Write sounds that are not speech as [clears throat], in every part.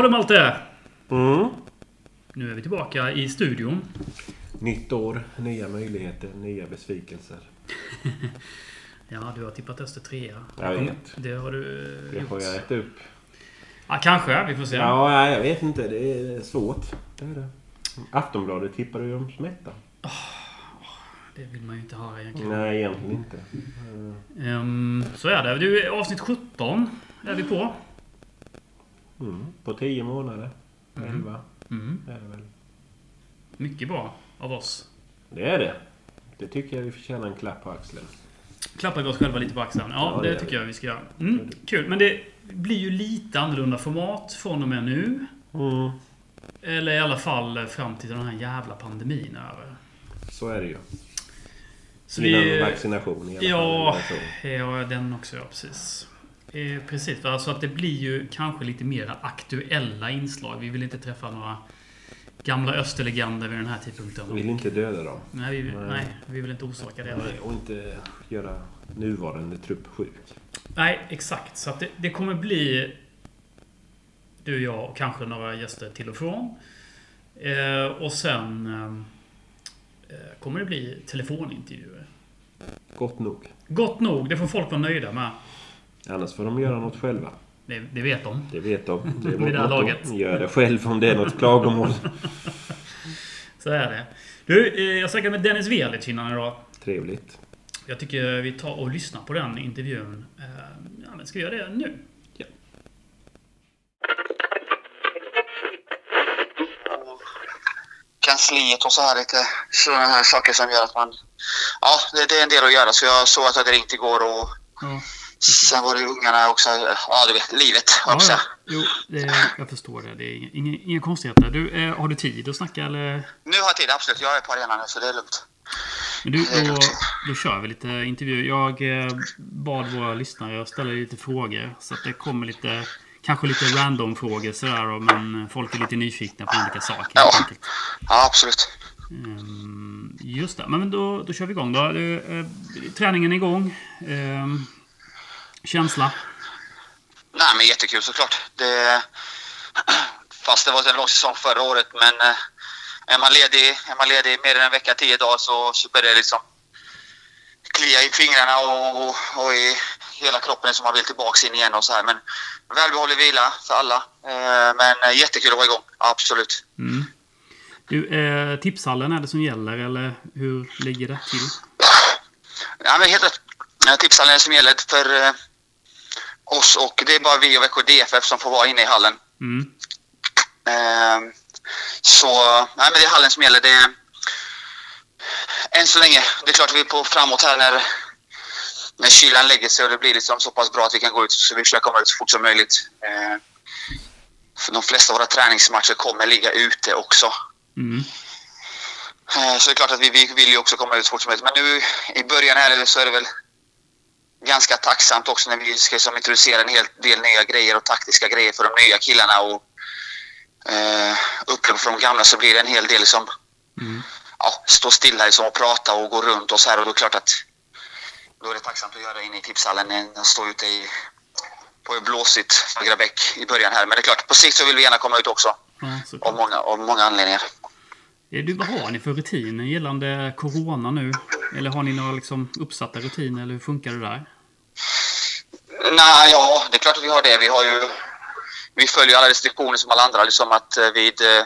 Ja du Malte! Mm. Nu är vi tillbaka i studion. Nytt år, nya möjligheter, nya besvikelser. [laughs] Ja, du har tippat Öster trea. Jag vet. Det har du Det gjort. får jag äta upp. Ja, kanske. Vi får se. Ja, jag vet inte. Det är svårt. Det är det. Aftonbladet tippade ju om Smetta. Det vill man ju inte höra egentligen. Nej, egentligen inte. Ehm, så är det. Du, avsnitt 17 är vi på. Mm. På tio månader. Elva Mm. är det väl. Mycket bra av oss. Det är det. Det tycker jag vi förtjänar en klapp på axeln. Klappar vi oss själva lite på axeln? Ja, Ja, det, det tycker jag vi ska göra. Mm, kul. Men det blir ju lite annorlunda format från och med nu. Mm. Eller i alla fall fram till den här jävla pandemin är över. Så är det ju. Så Innan vi... vaccination i alla Ja, fall. ja, den också. Ja, precis. Eh, precis, va? så att det blir ju kanske lite mer aktuella inslag. Vi vill inte träffa några gamla österlegender vid den här tidpunkten. Vill inte döda dem. Nej, vi, Nej. nej, vi vill inte orsaka det. Nej, Och inte göra nuvarande trupp sjuk. Nej, exakt. Så att det, det kommer bli du, jag och kanske några gäster till och från. Eh, och sen eh, eh, kommer det bli telefonintervjuer. Gott nog. Gott nog, det får folk vara nöjda med. Annars får de göra något själva. Det, det vet de. Det vet de. Det är [laughs] Vid det här laget. Gör det själv om det är något klagomål. [laughs] Så är det. Du, eh, jag snackade med Dennis Velic innan idag. Trevligt. Jag tycker vi tar och lyssnar på den intervjun. Eh, Ja, men ska vi göra det nu? Ja. kansliet och så här lite sådana här saker som gör att man... Ja, det, det är en del att göra. Så jag såg att jag hade ringt igår och Ja. Sen var det ungarna också. Ja, du vet, livet. Ja, också. ja. Jo, det, jag förstår det. Det är inga, inga, konstigheter. Du, eh, har du tid att snacka eller? Nu har jag tid, absolut. Jag är på arenan nu så det är lugnt. Men du, då, då kör vi lite intervju. Jag eh, bad våra lyssnare att ställa lite frågor. Så att det kommer lite, kanske lite random frågor sådär. Men folk är lite nyfikna på olika saker. Ja. Ja, absolut. Ehm, just det. Men då, då kör vi igång då. Eh, träningen är igång. Ehm, känsla? Nej, men jättekul såklart. Det, [clears throat] fast det var en lång säsong förra året, men eh, är man ledig, är man ledig mer än en vecka, tio dagar så, så börjar det liksom klia i fingrarna och, och, och i hela kroppen som man vill tillbaks in igen och så här. Men välbehållig vila för alla. Eh, men eh, jättekul att vara igång. Absolut. Mm. Du, eh, tipshallen är det som gäller eller hur ligger det till? Ja, men helt rätt. Tipshallen är som gäller för oss och det är bara vi och Växjö DFF som får vara inne i hallen. Mm. Ehm, så nej, men det är hallen som gäller. Det är, än så länge. Det är klart vi är på framåt här när, när kylan lägger sig och det blir liksom så pass bra att vi kan gå ut så vi försöker komma ut så fort som möjligt. Ehm, för de flesta av våra träningsmatcher kommer ligga ute också. Mm. Eh, Så det är klart att vi, vi vill ju också komma ut så fort som möjligt. Men nu i början här så är det väl ganska tacksamt också när vi ska som introducera en hel del nya grejer och taktiska grejer för de nya killarna. Och eh, uppleva för de gamla så blir det en hel del som Mm. ja, stå stilla liksom och prata och gå runt och så här. Och då är det klart att då är det tacksamt att göra det inne i tipshallen än att stå ute i på ett blåsigt Fagrabäck i början här. Men det är klart, på sikt så vill vi gärna komma ut också. Ja, Av många, av många anledningar. Eh, Du, vad har ni för rutiner gällande Corona nu? Eller har ni några liksom uppsatta rutiner eller hur funkar det där? Nej, ja, det är klart att vi har det. Vi har ju... Vi följer alla restriktioner som alla andra. Liksom att eh, vid, eh,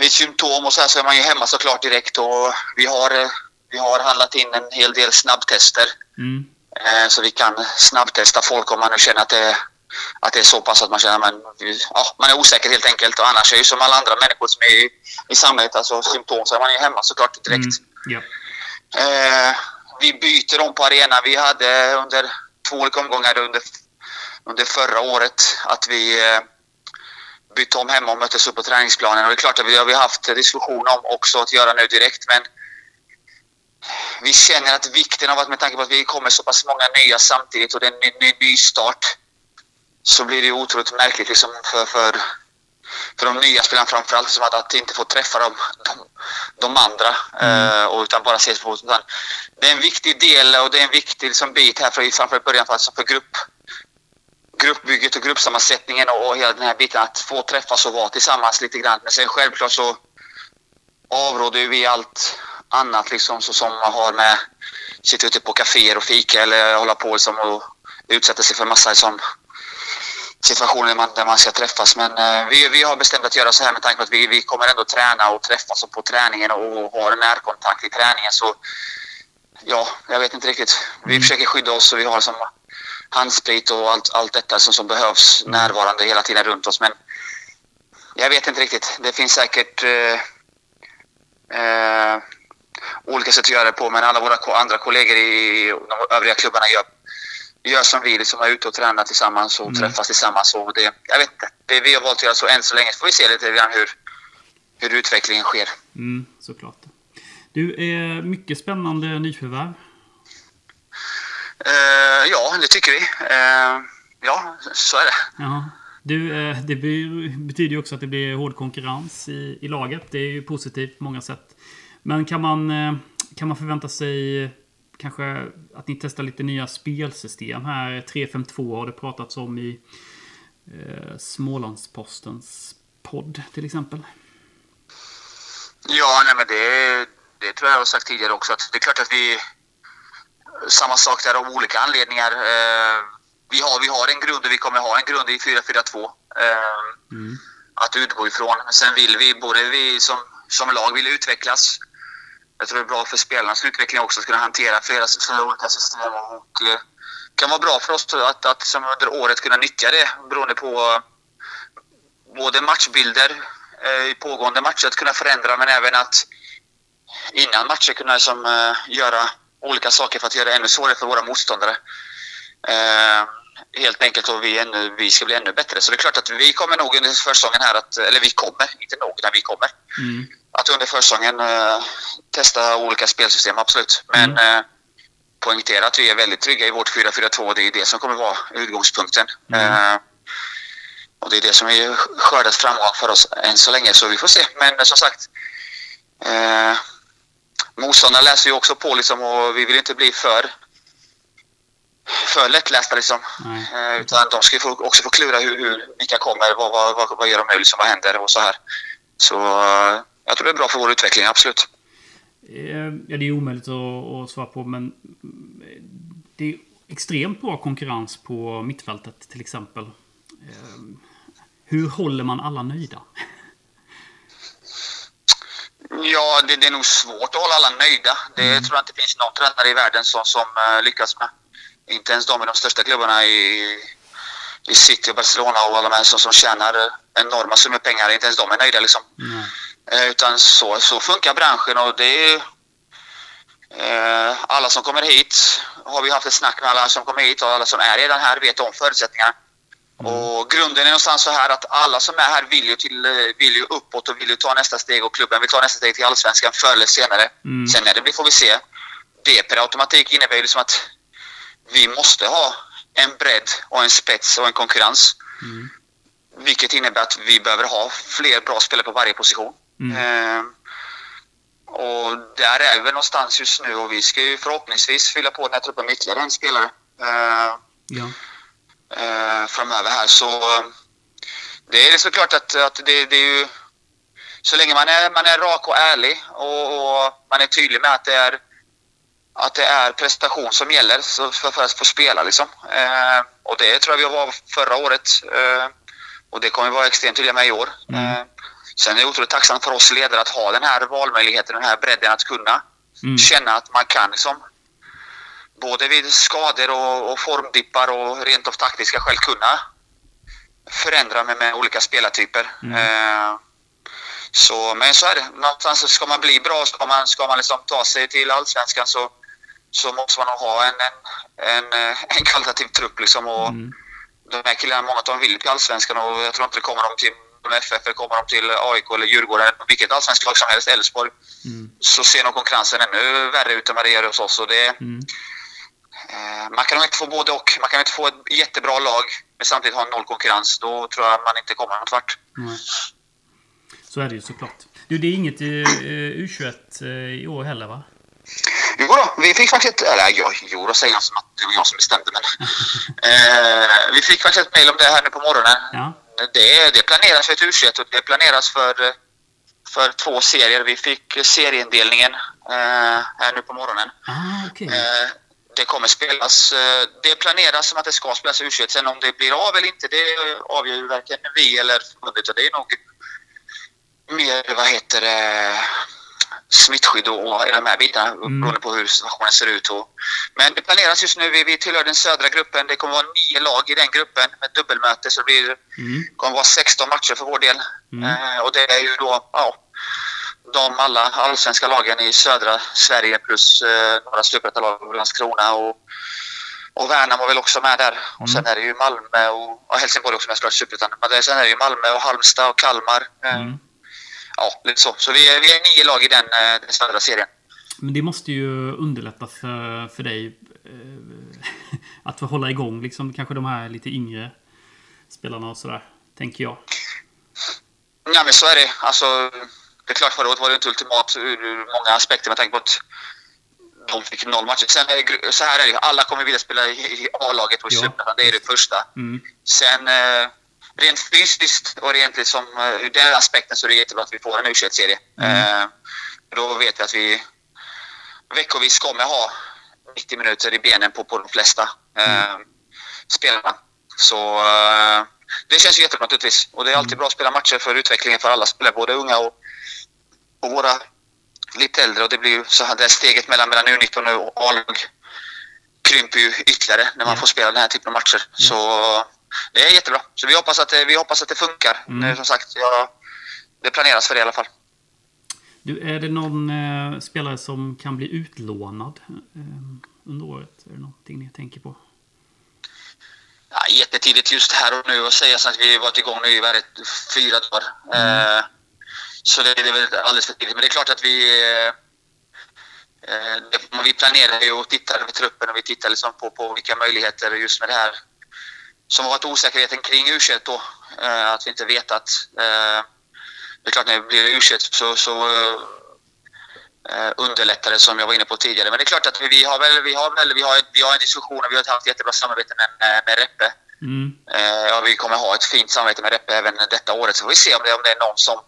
vid symptom och så här så är man ju hemma såklart direkt. Och vi har, vi har handlat in en hel del snabbtester. Mm. Så vi kan snabbtesta folk om man nu känner att det, att det är så pass att man känner att man, ja, man är osäker helt enkelt. Och annars är ju som alla andra människor som är i, i samhället, alltså symptom, så är man ju hemma såklart direkt. Mm. Ja. Eh, vi byter om på arenan. Vi hade under två olika omgångar under, under förra året att vi eh, bytte om hemma och möttes upp på träningsplanen. Och det är klart att vi har vi haft diskussion om också att göra nu direkt. Men vi känner att vikten av att med tanke på att vi kommer så pass många nya samtidigt och det är en ny, ny, ny start så blir det otroligt märkligt liksom för, för, för de nya spelarna framförallt som att, att inte få träffa de, de, de andra eh, och utan bara ses på utan Det är en viktig del och det är en viktig liksom, bit här för, framför början för, alltså för grupp gruppbygget och gruppsammansättningen och, och hela den här biten att få träffas och vara tillsammans lite grann. Men sen självklart så avråder vi allt annat liksom så som man har med sitta ute på kaféer och fika eller hålla på liksom och utsätta sig för massa liksom, situationer man, där man ska träffas. Men eh, vi, vi har bestämt att göra så här med tanke på att vi, vi kommer ändå träna och träffas på träningen och ha en närkontakt i träningen. Så ja, jag vet inte riktigt. Vi Mm. försöker skydda oss och vi har som handsprit och allt, allt detta som, som behövs närvarande hela tiden runt oss. Men jag vet inte riktigt. Det finns säkert eh, eh, olika sätt att göra det på, men alla våra andra kollegor i de övriga klubbarna gör, gör som vi, liksom är ute och tränar tillsammans och Mm. träffas tillsammans. Och det, jag vet inte. Det vi har valt att göra så än så länge. Så får vi se lite grann hur, hur utvecklingen sker. Mm, såklart. Du, är mycket spännande nyförvärv. Eh, ja, det tycker vi. Eh, ja, så är det. Jaha. Du, eh, det betyder ju också att det blir hård konkurrens i, i laget. Det är ju positivt på många sätt. Men kan man, eh, kan man förvänta sig kanske att ni testar lite nya spelsystem här? 352 har det pratats om i eh, Smålandspostens podd till exempel. Ja, nej, men det, det tror jag jag har sagt tidigare också. Att det är klart att vi... Samma sak där av olika anledningar. Eh, vi, har, vi har en grund och vi kommer ha en grund i 4-4-2 eh, Mm. att utgå ifrån. Sen vill vi, både vi som, som lag vill utvecklas. Jag tror det är bra för spelarnas utveckling också att kunna hantera flera, flera olika system. Och, eh, kan vara bra för oss att, att som under året kunna nyttja det beroende på både matchbilder eh, i pågående matcher att kunna förändra men även att innan matcher kunna liksom, eh, göra olika saker för att göra det ännu svårare för våra motståndare. Eh, Helt enkelt och vi, ännu, vi ska bli ännu bättre. Så det är klart att vi kommer nog under försäsongen här att, eller vi kommer, inte nog, utan vi kommer Mm. att under försäsongen eh, testa olika spelsystem, absolut. Men Mm. eh, poängtera att vi är väldigt trygga i vårt 4-4-2. Det är det som kommer vara utgångspunkten. Mm. Eh, och det är det som har skördat framgång för oss än så länge, så vi får se. Men som sagt, eh, motståndarna läser ju också på liksom, och vi vill inte bli för för lättlästa liksom. Nej. Eh, utan de ska få, också få klura hur, hur vilka kommer, vad, vad, vad, vad gör de nu, liksom, vad händer och så här. Så eh, jag tror det är bra för vår utveckling, absolut. Eh, Ja, det är omöjligt att, att svara på, men mm, det är extremt bra konkurrens på mittfältet till exempel. Hur håller man alla nöjda? Ja, det, det är nog svårt att hålla alla nöjda. Det tror jag inte finns någon tränare i världen som, som lyckas med. Inte ens de i de största klubbarna i, i City och Barcelona och alla de här som, som tjänar enorma summor pengar. Inte ens de är nöjda liksom. Nej. Eh, utan så, så funkar branschen och det är eh, alla som kommer hit har vi haft ett snack med alla som kommer hit och alla som är redan här vet om förutsättningarna. Och grunden är någonstans så här att alla som är här vill ju, till, vill ju uppåt och vill ju ta nästa steg och klubben vill ta nästa steg till allsvenskan förr eller senare. Mm. Sen när det blir får vi se. Det per automatik innebär ju liksom att vi måste ha en bredd och en spets och en konkurrens. Mm. Vilket innebär att vi behöver ha fler bra spelare på varje position. Mm. Eh, och där är vi någonstans just nu och vi ska ju förhoppningsvis fylla på den här truppen med ytterligare en spelare eh, Ja. eh, framöver här. Så eh, det är såklart att, att det, det är ju... Så länge man är, man är rak och ärlig och, och man är tydlig med att det är att det är prestation som gäller så för, att få spela. Liksom. Eh, och det tror jag vi var förra året. Eh, och det kommer vi vara extremt tydliga med i år. Mm. Eh, sen är det otroligt tacksamt för oss ledare att ha den här valmöjligheten, den här bredden att kunna Mm. känna att man kan liksom, både vid skador och, och formdippar och rent av taktiska skäl kunna förändra med, med olika spelartyper. Mm. Eh, så, men så är det. Någonstans ska man bli bra, ska man, ska man liksom ta sig till allsvenskan så, så måste man ha en, en, en, eh, en kvalitativ trupp. Liksom, och Mm. De här killarna, många av dem vill till allsvenskan och jag tror inte det kommer dem till FF eller kommer de till AIK eller Djurgården, vilket allsvenskt lag som helst, Elfsborg, Mm. så ser nog konkurrensen ännu värre ut än vad det gör hos oss. Och det, Mm. eh, man kan nog inte få både och. Man kan inte få ett jättebra lag men samtidigt ha noll konkurrens. Då tror jag man inte kommer något vart. Nej. Så är det ju såklart. Du, det är inget eh, U21 eh, i år heller va? Jo, då, vi fick faktiskt ett... Eller jo, jo då säger jag som att det var jag som bestämde men... [laughs] eh, vi fick faktiskt ett mejl om det här nu på morgonen. Ja. Det, det planeras för ett u och det planeras för, för två serier. Vi fick serieindelningen eh, här nu på morgonen. Ah, okej. Eh, det kommer spelas. Eh, det planeras som att det ska spelas u Sen om det blir av eller inte, det avgör varken vi eller förbundet. Det är nog mer, vad heter det, smittskydd och de här bitarna Mm. beroende på hur situationen ser ut. Och, men det planeras just nu. Vi, vi tillhör den södra gruppen. Det kommer vara nio lag i den gruppen med dubbelmöte. Så det blir, Mm. kommer vara 16 matcher för vår del. Mm. Eh, och det är ju då ja, de alla allsvenska lagen i södra Sverige plus eh, några superettalag, Landskrona och, och Värnamo väl också med där. Och sen är det ju Malmö och, och Helsingborg också med såklart superettan. Men det, sen är det ju Malmö och Halmstad och Kalmar. Eh, Mm. Ja, lite så. Så vi är, vi är nio lag i den, eh, den södra serien. Men det måste ju underlätta för, för dig eh, [laughs] att få hålla igång liksom kanske de här lite yngre spelarna och sådär, tänker jag. Ja, men så är det. Alltså, det är klart förra året var det inte ultimat ur, många aspekter med tanke på att de fick noll matcher. Sen är det, så här är det, alla kommer vilja spela i, A-laget och i Ja. Superettan. Det är det första. Mm. Sen eh, rent fysiskt och rent liksom, eh, ur den aspekten så är det jättebra att vi får en u serie Mm. eh, Då vet vi att vi veckovis kommer ha 90 minuter i benen på, på de flesta eh, spelarna. Så det känns ju jättebra naturligtvis. Och det är alltid bra att spela matcher för utvecklingen för alla spelare, både unga och, och våra lite äldre. Och det blir ju så här, det här steget mellan, mellan U19 och A-lag krymper ju ytterligare när man får spela den här typen av matcher. Så det är jättebra. Så vi hoppas att vi hoppas att det funkar. Mm. Nu, som sagt, jag, det planeras för det i alla fall. Du, är det någon eh, spelare som kan bli utlånad eh, under året? Är det någonting ni tänker på? Ja, jättetidigt just här och nu att säga så att vi varit igång nu i fyra dagar. Eh, så det, det är väl alldeles för tidigt. Men det är klart att vi eh, eh, vi planerar ju och tittar med truppen och vi tittar liksom på, på vilka möjligheter just med det här som har varit osäkerheten kring u då. Eh, att vi inte vet att eh, det är klart när det blir u så, så eh, underlättar det som jag var inne på tidigare. Men det är klart att vi, har väl, vi har väl, vi har, vi har en diskussion och vi har haft jättebra samarbete med, med Reppe. Mm. Ja, vi kommer ha ett fint samarbete med Reppe även detta året. Så får vi se om det, om det är någon som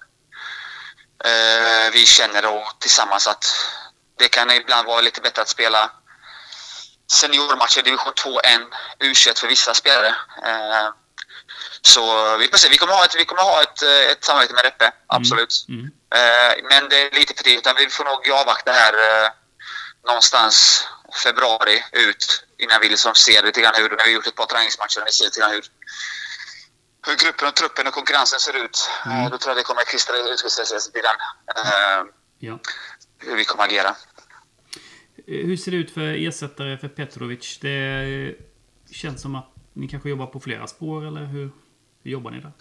vi känner och tillsammans att det kan ibland vara lite bättre att spela seniormatcher i division 2 än u för vissa spelare. Eh, så vi får se. Vi kommer ha ett, vi kommer ha ett, eh, ett samarbete med Reppe, absolut. Mm. Eh, men det är lite för tidigt. Vi får nog avvakta här eh, någonstans februari ut innan vi liksom ser lite grann hur, vi har gjort ett par träningsmatcher, vi ser lite grann hur, hur gruppen och truppen och konkurrensen ser ut. Mm. Då tror jag det kommer kristallisera utkristallisera sig lite grann. Ja. hur vi kommer agera. Hur ser det ut för ersättare för Petrovic? Det känns som att ni kanske jobbar på flera spår, eller hur, hur jobbar ni där?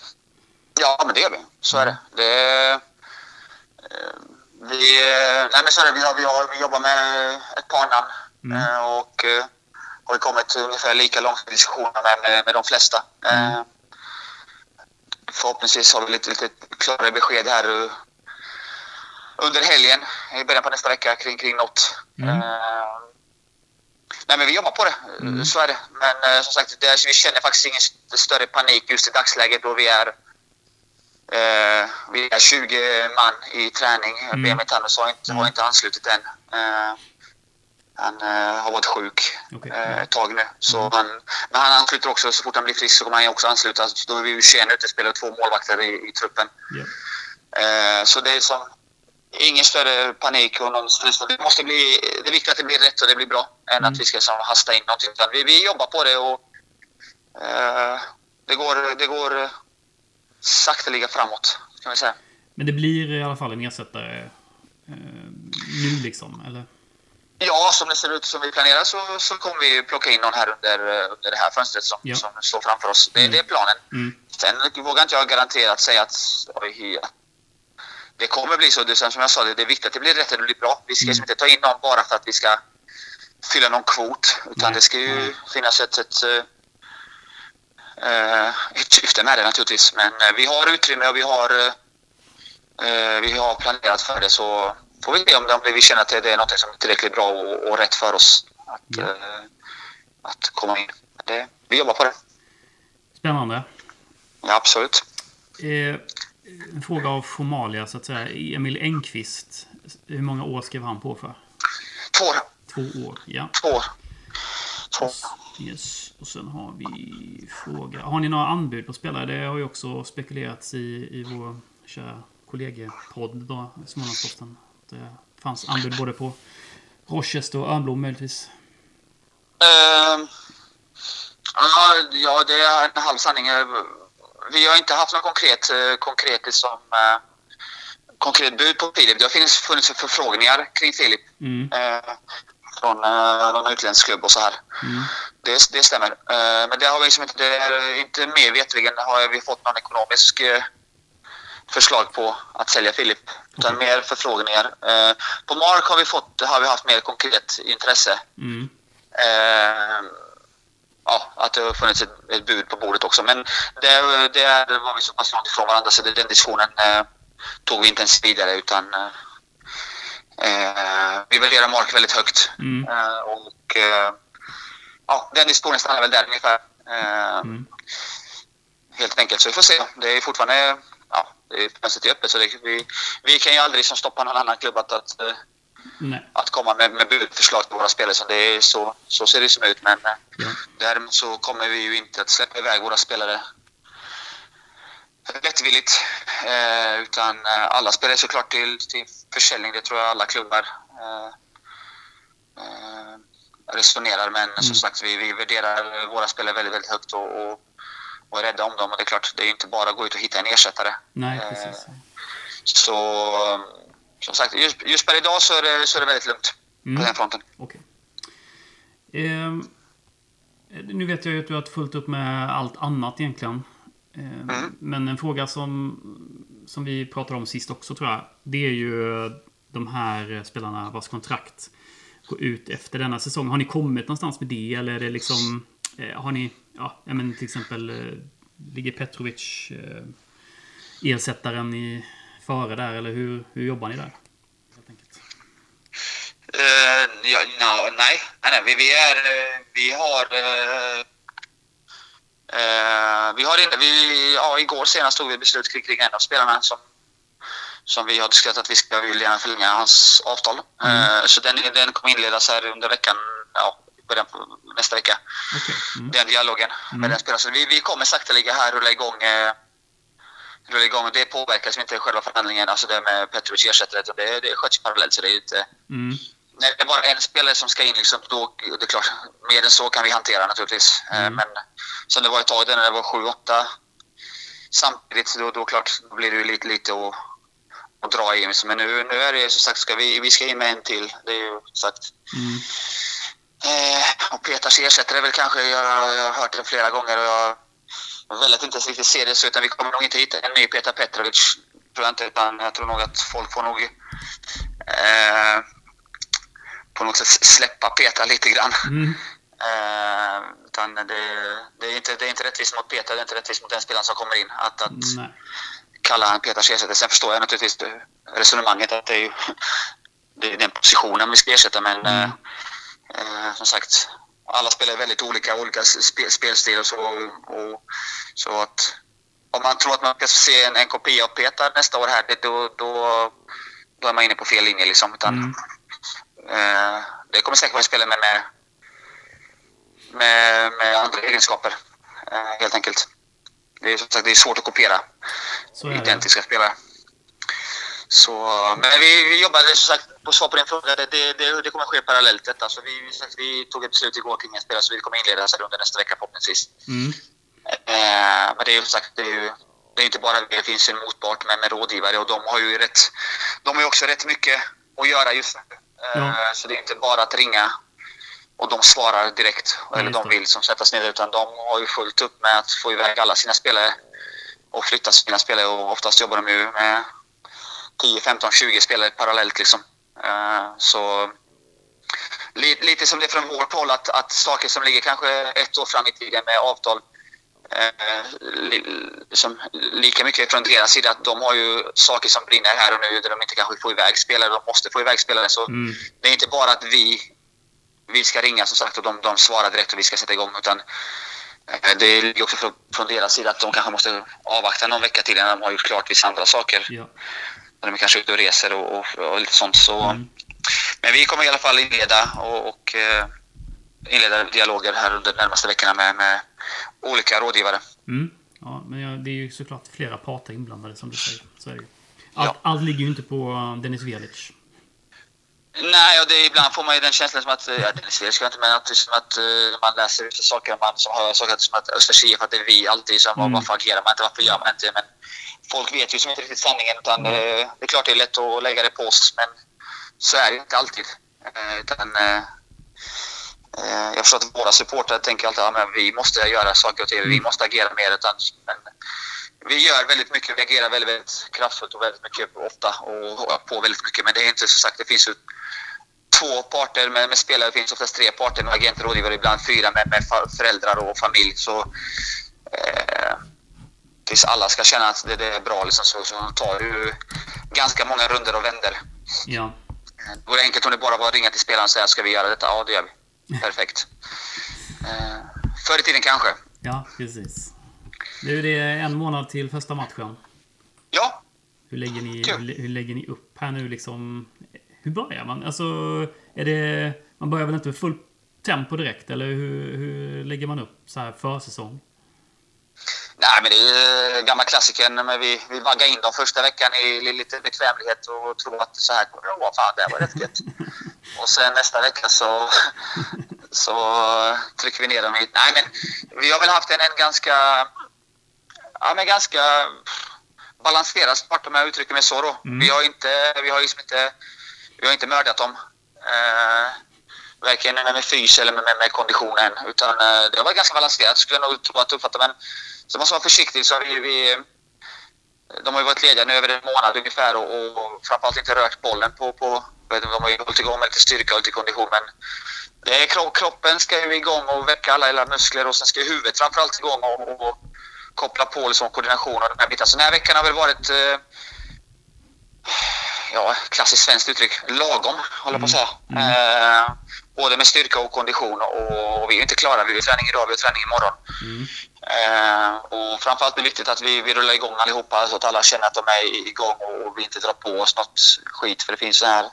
Ja, men det gör vi. Så är det. det eh, vi, nej, men så är det. Vi, har, vi, har, vi jobbar med ett par namn Mm. eh, och eh, har kommit ungefär lika långt i diskussioner med, med, de flesta. Mm. Förhoppningsvis har vi lite, lite klarare besked här under helgen, i början på nästa vecka, kring, kring något. Mm. Eh, nej, men vi jobbar på det. Mm. Så är det. Men eh, som sagt, det, vi känner faktiskt ingen st- större panik just i dagsläget då vi är Eh, vi är 20 man i träning. Mm. Benjamin Tannus har inte, har inte anslutit än. Han har varit sjuk eh, ett tag nu. Så Mm. han, men han ansluter också. Så fort han blir frisk så kommer han också ansluta. Så Då är vi ju 21 utespelare och två målvakter i, i truppen. Eh, så det är som ingen större panik och någon stress. Det, måste bli, det är viktigt att det blir rätt och det blir bra än Mm. att vi ska som, hasta in någonting. Vi, vi jobbar på det och eh, det går, det går sakteliga framåt. Kan vi säga. Men det blir i alla fall en ersättare eh, nu liksom, eller? Ja, som det ser ut som vi planerar så, så kommer vi plocka in någon här under, eh, under det här fönstret som, Ja. som står framför oss. Det, Mm. det är planen. Mm. Sen vågar inte jag garanterat säga att oj, det kommer bli så. Det, som jag sa, det, det är viktigt att det blir rätt och det blir bra. Vi ska Mm. inte ta in någon bara för att vi ska fylla någon kvot. Utan Nej, det ska ju finnas ett, ett, eh, ett syfte med det naturligtvis. Men eh, vi har utrymme och vi har, eh, eh, vi har planerat för det. Så får vi se om, om vi känner att det är något som är tillräckligt bra och, och rätt för oss att, eh, att komma in. Det, vi jobbar på det. Spännande. Ja, absolut. Eh, en fråga av formalia, så att säga. Emil Engqvist. Hur många år skrev han på för? Två år. Två år, ja. Två år. Två. Yes. Och sen har vi fråga. Har ni några anbud på spelare? Det har ju också spekulerats i, i vår kära kollegepodd då, Smålandsposten. Det fanns anbud både på Rochester och Örnblom möjligtvis. Ja, ja, det är en halv sanning. Eh, Vi har inte haft något konkret, eh, konkret som eh, konkret bud på Filip. Det har funnits, funnits förfrågningar kring Filip Mm. eh, från eh, någon utländsk klubb och så här. Mm. Det, det stämmer. Eh, men det har vi liksom inte, det är inte mer vetligen har vi fått någon ekonomisk eh, förslag på att sälja Filip. Utan Okej. mer förfrågningar. Eh, på Mark har vi, fått, har vi haft mer konkret intresse. Mm. Ja, att det har funnits ett, ett bud på bordet också. Men det, det, var vi så pass långt ifrån varandra så det, den diskussionen eh, tog vi inte ens vidare utan eh, eh, vi värderar Mark väldigt högt. Mm. Eh, och eh, ja, den diskussionen stannar väl där ungefär. Eh, Mm. Helt enkelt. Så vi får se. Det är fortfarande ja, det är fönstret är öppet så det, vi, vi kan ju aldrig som stoppa någon annan klubb att, att Nej. att komma med, med budförslag till våra spelare. Så, det är så, så ser det som ut. Men eh, Ja. däremot så kommer vi ju inte att släppa iväg våra spelare lättvilligt. Eh, utan eh, alla spelare är såklart till, till försäljning. Det tror jag alla klubbar eh, eh, resonerar. Men som sagt, vi, vi värderar våra spelare väldigt, väldigt högt och, och, och är rädda om dem. Och det är klart, det är inte bara att gå ut och hitta en ersättare. Nej, Eh, precis. Så som sagt, just, just per idag så är det, så är det väldigt lugnt på Mm. den fronten. Okej. Ehm, nu vet jag ju att du har fullt upp med allt annat egentligen. Ehm, Mm. Men en fråga som, som vi pratade om sist också tror jag. Det är ju de här spelarna vars kontrakt går ut efter denna säsong. Har ni kommit någonstans med det? Eller är det liksom... Eh, har ni... Ja, menar till exempel... Eh, ligger Petrovic eh, ersättaren i före där? Eller hur, hur jobbar ni där? Eh, ja, no, nej, nej. Vi, vi, är, eh, vi har... Uh, vi har inte, vi, ja, igår senast tog vi beslut kring, kring en av spelarna som, som vi har diskuterat att vi ska vill gärna förlänga hans avtal. Eh, så den, den kommer inledas här under veckan, ja, början på nästa vecka. Okej. Mm. Den dialogen med den spelaren. Så vi, vi kommer sakteliga här rulla igång eh, rulla igång. Det påverkas inte själva förhandlingen, alltså det med Petrovic ersättare. utan Det, det sköts parallellt så det är ju inte... Mm. När det är bara en spelare som ska in, liksom, då, det är klart, mer än så kan vi hantera naturligtvis. Eh, Mm. Men som det var ett tag när det var sju, åtta samtidigt, då, då, klart, då blir det ju lite, lite att, att dra i. Men nu, nu är det som sagt, ska vi, vi ska in med en till. Det är ju sagt. Mm. Eh, och Peters ersättare väl kanske, jag, jag har hört det flera gånger och jag vill att inte riktigt se det så, utan vi kommer nog inte hitta en ny Petar Petrovic. Tror jag inte, utan jag tror nog att folk får nog eh, på något sätt släppa Petar lite grann. Mm. Eh, utan det, det, är inte, det är inte rättvist mot Petar, det är inte rättvist mot den spelaren som kommer in. Att, att Nej. kalla han Petars ersättare. Sen förstår jag naturligtvis resonemanget att det är ju det är den positionen vi ska ersätta, men Mm. eh, eh, som sagt, alla spelar väldigt olika, olika spe, spelstil och så. Och, så att om man tror att man ska se en, en kopia av Petar nästa år här, det, då, då, då är man inne på fel linje liksom. Utan, Mm. eh, det kommer säkert vara spelare med, med, med, med andra egenskaper, eh, helt enkelt. Det är som sagt det är svårt att kopiera identiska spelare. Så, men vi, vi jobbar som sagt på svar på din fråga. Det, det, det, det kommer ske parallellt detta. Så vi, vi tog ett beslut igår kring en spelare så vi kommer inleda under nästa vecka förhoppningsvis. Mm. Eh, men det är ju som sagt, det är ju det är inte bara det finns en motpart med, med rådgivare och de har ju rätt, de har ju också rätt mycket att göra just nu. Eh, Ja. Så det är inte bara att ringa och de svarar direkt, Ja, eller de det. vill som sättas ner, utan de har ju fullt upp med att få iväg alla sina spelare och flytta sina spelare och oftast jobbar de ju med 10, 15, 20 spelare parallellt liksom. Eh, Så li- lite som det är från vårt håll att, att saker som ligger kanske ett år fram i tiden med avtal eh, li, liksom, lika mycket från deras sida att de har ju saker som brinner här och nu där de inte kanske får iväg spelare. De måste få iväg spelare. Så Mm. det är inte bara att vi, vi ska ringa som sagt och de, de svarar direkt och vi ska sätta igång. Utan eh, det ligger också från, från deras sida att de kanske måste avvakta någon vecka till innan de har gjort klart vissa andra saker. Ja. De är kanske ute och reser och, och, och lite sånt. Så, Mm. Men vi kommer i alla fall inleda och, och eh, inleda dialoger här under de närmaste veckorna med, med olika rådgivare. Mm. Ja, men det är ju såklart flera parter inblandade som du säger. Så. Allt, Ja. allt ligger ju inte på uh, Dennis Velic. Nej, och det, ibland får man ju den känslan som att, eh, ja, ska jag inte, men att, som att eh, man läser vissa saker, man som hör saker som att Östers IF, att det är vi alltid som, Mm. varför agerar man inte, varför gör man inte? Men folk vet ju som inte riktigt sanningen, utan Mm. eh, det är klart det är lätt att lägga det på oss, men så är det inte alltid. Eh, utan, eh, eh, jag förstår att våra supportrar tänker alltid att ja, vi måste göra saker och ting, vi Mm. måste agera mer, utan, men vi gör väldigt mycket, vi agerar väldigt, väldigt kraftfullt och väldigt mycket ofta och, på väldigt mycket, men det är inte så sagt, det finns ju två parter med, med spelare. Det finns oftast tre parter med agenter och rådgivare, ibland fyra med, med föräldrar och familj. Så eh, tills alla ska känna att det, det är bra liksom, så, så tar ju ganska många runder och vänder. Ja. Eh, Det vore enkelt om det bara var att ringa till spelaren och säga ska vi göra detta? Ja, det gör vi. [laughs] Perfekt. Eh, förr i tiden kanske. Ja, precis. Nu är det en månad till första matchen. Ja, Hur lägger ni, hur, hur lägger ni upp här nu liksom? Hur börjar man? Alltså, är det... Man börjar väl inte med full tempo direkt? Eller hur, hur lägger man upp så här försäsong? Nej, men det är ju gamla klassikern. Men vi, vi vaggar in dem första veckan i li- lite bekvämlighet och tror att så här kommer det vara. Fan, det här var rätt gött. [laughs] och sen nästa vecka så, så trycker vi ner dem hit. Nej, men vi har väl haft en, en ganska, ja, men ganska balanserad start om jag uttrycker mig så. Då. Mm. Vi har inte, vi har liksom inte, vi har inte mördat dem. Eh, varken med, med fys eller med, med, med konditionen. Utan eh, det har varit ganska balanserat skulle jag nog tro att uppfatta. Men så man ska vara försiktig. Så vi, vi, de har ju varit lediga nu över en månad ungefär och, och framförallt inte rört bollen på... på vet de har ju hållit igång med lite styrka och lite kondition men det är, kro- kroppen ska ju igång och väcka alla, alla muskler och sen ska ju huvudet framförallt igång och, och koppla på liksom koordination och den här biten. Så den här veckan har väl varit eh, ja, klassiskt svenskt uttryck, lagom håller på att säga. Eh, både med styrka och kondition och, och vi är inte klara. Vi har träning idag, vi har träning imorgon. Mm. Eh, och framförallt är det viktigt att vi, vi rullar igång allihopa så att alla känner att de är igång och vi inte drar på oss något skit. För det finns så här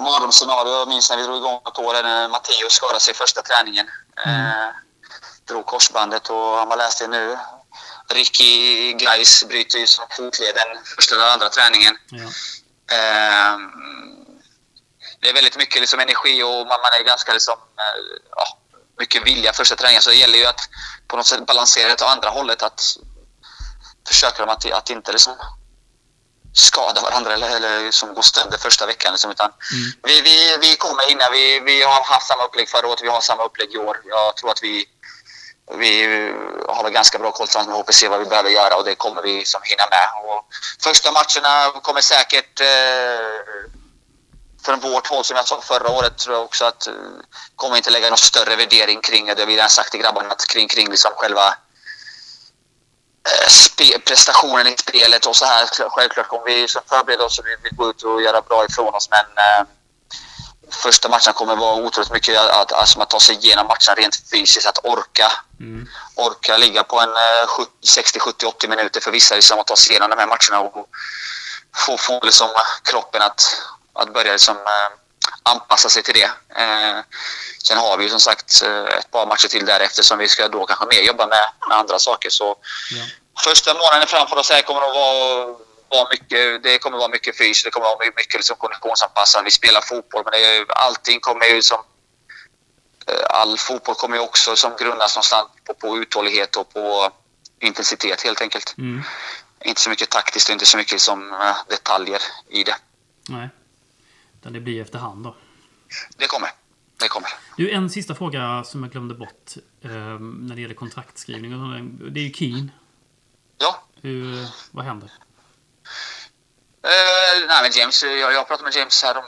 mardrömsscenario. Jag minns när vi drog igång något år när Matteo skadade sig i första träningen. Eh, drog korsbandet och han har läst det nu. Ricky Gleis bryter ju fotleden första eller andra träningen. Ja. Eh, det är väldigt mycket liksom energi och man, man är ganska liksom, eh, ja, mycket vilja första träningen. Så det gäller ju att på något sätt balansera det åt andra hållet. Att försöka att, att inte liksom skada varandra eller, eller liksom gå sönder första veckan. Liksom, utan Mm. vi, vi, vi kommer hinna. Vi, vi har haft samma upplägg förra året. Vi har samma upplägg i år. Jag tror att vi, vi har ganska bra koll tillsammans med HPC vad vi behöver göra och det kommer vi som hinna med. Och första matcherna kommer säkert eh, från vårt håll, som jag sa förra året, tror jag också att eh, kommer inte lägga någon större värdering kring det. Det har vi redan sagt till grabbarna, att kring, kring liksom själva eh, spe, prestationen i spelet och så här. Självklart kommer vi som förbereda oss och vi vill gå ut och göra bra ifrån oss, men eh, första matchen kommer vara otroligt mycket att, alltså, att ta sig igenom matchen rent fysiskt, att orka Mm. orka ligga på en eh, 70 60, 70, 80 minuter för vissa liksom, att ta sig igenom de här matcherna och få, få liksom, kroppen att, att börja liksom, eh, anpassa sig till det. Eh, sen har vi ju som sagt eh, ett par matcher till därefter som vi ska då kanske mer jobba med, med andra saker. Så Ja. första månaden framför oss här kommer att vara, vara mycket, det kommer vara mycket fys, det kommer vara mycket liksom konditionsanpassat. Vi spelar fotboll men det är, allting kommer ju som all fotboll kommer ju också som grundas någonstans på, på uthållighet och på intensitet helt enkelt. Mm. Inte så mycket taktiskt och inte så mycket som detaljer i det. Nej. Utan det blir efterhand då. Det kommer. Det kommer. Du, en sista fråga som jag glömde bort. Eh, när det gäller kontraktskrivning. och. Det är ju Keen. Ja. Hur, vad händer? Eh, nej, men James, jag, jag pratade med James här om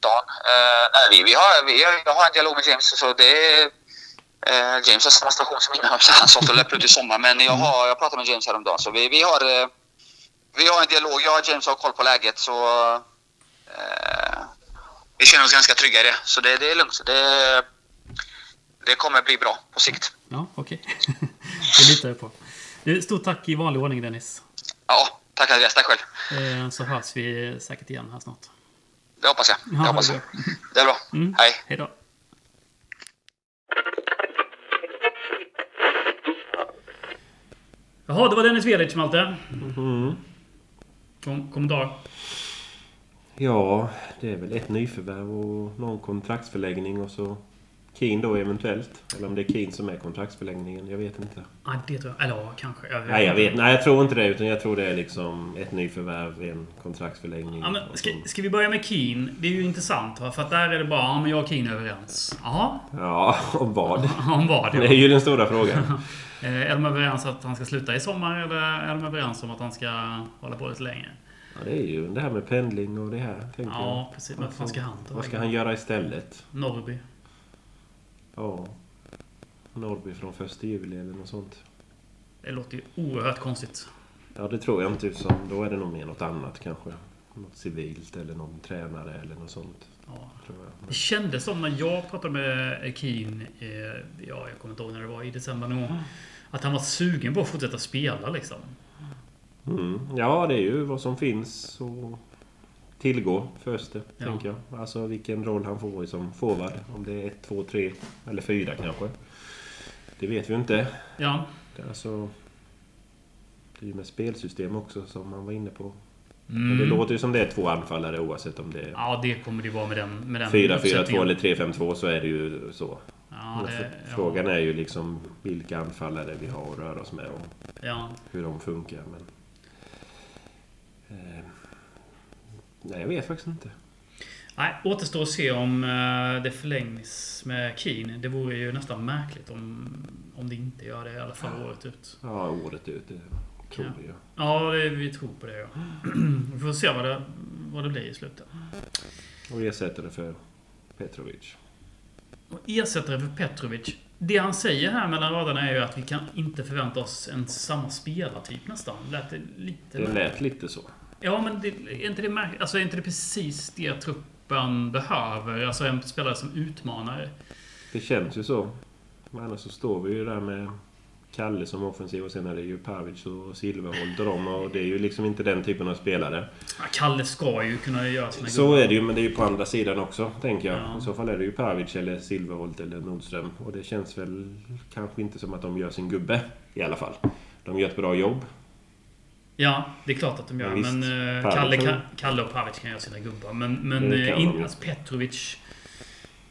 dagen. Eh, nej, vi, vi har, vi, jag har en dialog med James så det är, Eh, James har samma station som innan. [laughs] Han sa att det löper ut i sommar. Men jag, har, jag pratade med James häromdagen. Så vi, vi, har, eh, vi har en dialog. Jag och James har koll på läget. Så eh, vi känner oss ganska trygga i det. Så det, det är lugnt. Det, det kommer bli bra på sikt. Ja, okej. [laughs] det litar jag på. Du, Stort tack i vanlig ordning Dennis. Ja, tack Andreas. Tack själv. Eh, Så hörs vi säkert igen här snart. Det hoppas jag. Det Ja, hoppas det jag. är bra. [laughs] Det är bra. Mm. Hej. Hej då. Jaha, det var Dennis Velic, Malte. Mm. Kom, kommentar? Ja, det är väl ett nyförvärv och någon kontraktsförlängning och så Keen då eventuellt. Eller om det är Keen som är kontraktsförlängningen. Jag vet inte. Nej, det tror jag. Eller ja, kanske. Jag Nej, jag vet. Nej, jag tror inte det. Utan jag tror det är liksom ett nyförvärv, en kontraktsförlängning. Ja, men ska, ska vi börja med Keen? Det är ju intressant. För att där är det bara, ja men jag och Keen är överens. Jaha, Ja, [laughs] om vad? [laughs] om vad? Det är Ja. ju den stora frågan. [laughs] Eh, Är de överens att han ska sluta i sommar eller är de överens om att han ska hålla på lite längre? Ja, det är ju det här med pendling och det här. Tänker Ja, jag. precis. Vad ska han ta Vad ska han göra istället? Norrby. Ja. Norrby från första juli eller något sånt. Det låter ju oerhört konstigt. Ja, det tror jag inte. Utan då är det nog mer något annat kanske. Något civilt eller någon tränare eller något sånt. Ja. Det kändes som när jag pratade med Keen, eh, ja jag kommer inte ihåg när det var, i december nog. Att han var sugen på att fortsätta spela liksom. Mm. Ja, det är ju vad som finns och tillgå först Ja. tänker jag. Alltså vilken roll han får som forward. Om det är 1, 2, 3 eller 4 kanske. Det vet vi ju inte. Ja. Det är alltså... Det är ju med spelsystem också som man var inne på. Mm. Men det låter ju som det är två anfallare oavsett om det är Ja, det kommer det vara med den, med den 4-4-2 uppsättningen. eller 3-5-2 så är det ju så. Ja, det, Frågan är ju liksom vilka anfallare vi har att röra oss med och Ja, hur de funkar. Men, nej, jag vet faktiskt inte. Nej, återstår att se om eh, det förlängs med Keen. Det vore ju nästan märkligt om, om det inte gör det i alla fall året ut. Ja, året ut, det tror Ja. vi ju. Ja, det, vi tror på det ja. [clears throat] Vi får se vad det, vad det blir i slutet. Och ersätter det för Petrovic. Och ersättare för Petrovic. Det han säger här mellan raderna är ju att vi kan inte förvänta oss en samma spelartyp nästan. Lät det lite... Det lät lite så. Ja, men det, är, inte det märk- alltså, är inte det precis det truppen behöver? Alltså en spelare som utmanar. Det känns ju så. Men annars så står vi ju där med Kalle som offensiv och sen är det ju Pavic och Silverholt och dem. Och det är ju liksom inte den typen av spelare. Ja, Kalle ska ju kunna göra sina Så är det ju, men det är ju på andra sidan också, tänker jag. Ja. I så fall är det ju Pavic eller Silverholt eller Nordström. Och det känns väl kanske inte som att de gör sin gubbe, i alla fall. De gör ett bra jobb. Ja, det är klart att de gör. Men visst, men eh, Kalle, Kalle och Pavic kan göra sina gubbar. Men, men eh, in, alltså Petrovic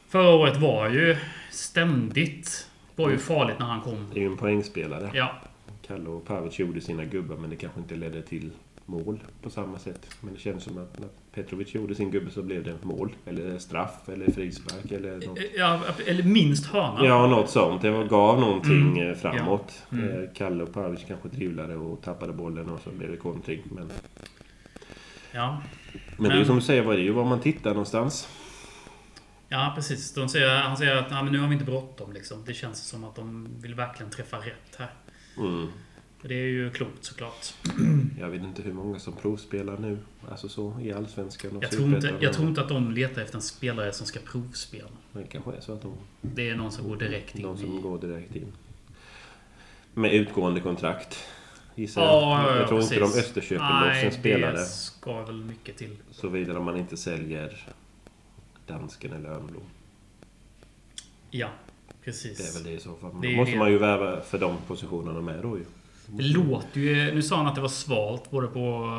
förra året var ju ständigt var ju farligt när han kom. Det är ju en poängspelare. Ja, Kalle och Pavic gjorde sina gubbar, men det kanske inte ledde till mål på samma sätt. Men det känns som att när Petrovic gjorde sin gubbe så blev det mål. Eller straff, eller frispark, eller något. Ja eller minst hörna. Ja, något sånt. Det gav någonting Mm. eh, framåt. Ja. Mm. Eh, Kalle och Pavic kanske drivlade och tappade bollen och så blev det kontring. Men, Ja, men det är ju som du säger, vad är det ju var man tittar någonstans. ja precis. De säger, han säger att nu har vi inte bråttom. Liksom. Det känns som att de vill verkligen träffa rätt här. Mm. Det är ju klokt såklart. [clears throat] Jag vet inte hur många som provspelar nu. Alltså så i Allsvenskan och Jag tror, inte, jag tror inte att de letar efter en spelare som ska provspela. Men det kanske är så att de, Det är någon som går direkt in de som i... går direkt in. Med utgående kontrakt. Gissar Ja, jag. ja, jag tror inte de precis. Österköper loss en spelare. det ska väl mycket till. Såvida man inte säljer dansken eller Örnblom. Ja, Det är precis. väl det i så fall. Då måste det. man ju värva för de positionerna med då ju. Det låter ju... Nu sa han att det var svalt både på...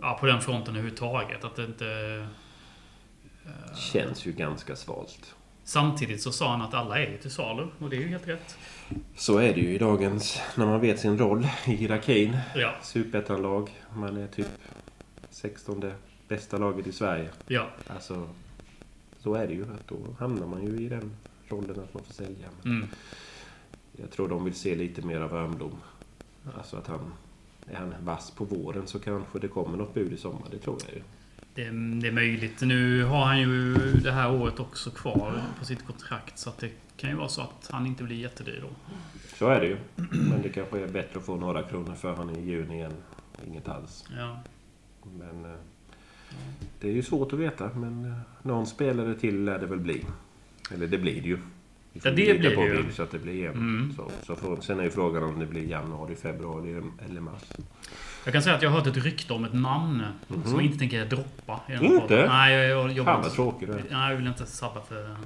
Ja, på den fronten överhuvudtaget. Att det inte... Känns ju ganska svalt. Samtidigt så sa han att alla är ju till salu. Och det är ju helt rätt. Så är det ju i dagens... När man vet sin roll i hierarkin. Ja, Superettan-lag. Man är typ 16 bästa laget i Sverige. ja. Alltså... Så är det ju. Att då hamnar man ju i den rollen att man får sälja. Mm. jag tror de vill se lite mer av Örnblom. Alltså att han... Är han vass på våren så kanske det kommer något bud i sommar. Det tror jag ju. det, det är möjligt. Nu har han ju det här året också kvar på sitt kontrakt. Så det kan ju vara så att han inte blir jättedyr då. Så är det ju. Men det kanske är bättre att få några kronor för han i juni än inget alls. Ja. Men eh, det är ju svårt att veta. Men eh, någon spelare till lär det väl bli. Eller det blir det ju. Ja, det blir på det ju. Så att det blir. Mm. Så, så får, sen är ju frågan om det blir januari, februari eller mars. Jag kan säga att jag har hört ett rykte om ett namn som jag inte tänker droppa. i. Inte? podden. Nej, jag, jag, jag, Fan vad tråkigt. Nej, jag vill inte sabba för...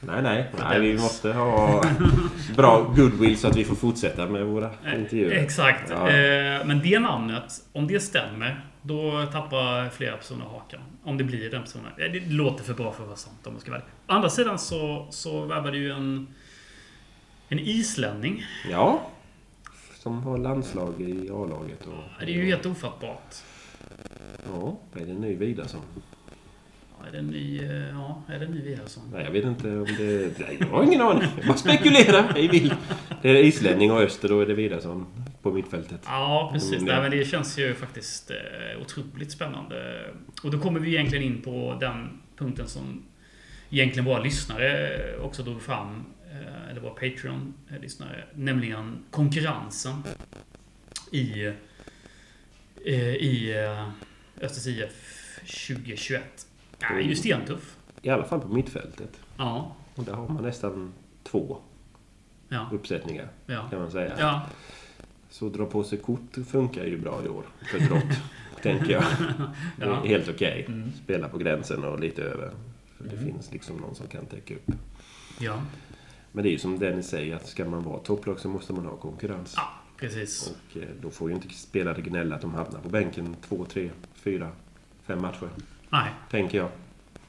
Nej, nej. nej vi måste ha bra goodwill så att vi får fortsätta med våra intervjuer. Exakt. Ja. Eh, Men det namnet, om det stämmer, då tappar flera personer hakan. Om det blir den personen. Det låter för bra för att vara sant om man ska vara. Å andra sidan så, så värvade ju en, en islänning. Ja. Som har landslag i A-laget. Och, Det är ju helt ofattbart. Ja, är det en ny Vidarsson? Ja, Är det en ny... eh, Ja, är det en ny Vidarsson? Nej, jag vet inte om det... Nej, jag har ingen aning. Jag bara vill. Det är islänning och öster, då är det Vidarsson på mittfältet. Ja, precis. Mm, Nej, men det känns ju faktiskt eh, otroligt spännande. Och då kommer vi egentligen in på den punkten som egentligen våra lyssnare också drog fram. eh, Eller våra Patreon-lyssnare. Nämligen konkurrensen i, i Östers IF 2021. Ja, ju stentuff. I alla fall på mittfältet. Ja. Och där har man nästan två Ja. uppsättningar, Ja. kan man säga. Ja. Så dra på sig kort funkar ju bra i år för brott, [laughs] tänker jag. Det är helt okej. Mm. Spela på gränsen och lite över. För det finns liksom någon som kan täcka upp. Ja. Men det är ju som Dennis säger, att ska man vara topplag så måste man ha konkurrens. ja, precis. Och eh, då får ju inte spelare gnälla att de hamnar på bänken två, tre, fyra, fem matcher. Nej. Tänker jag.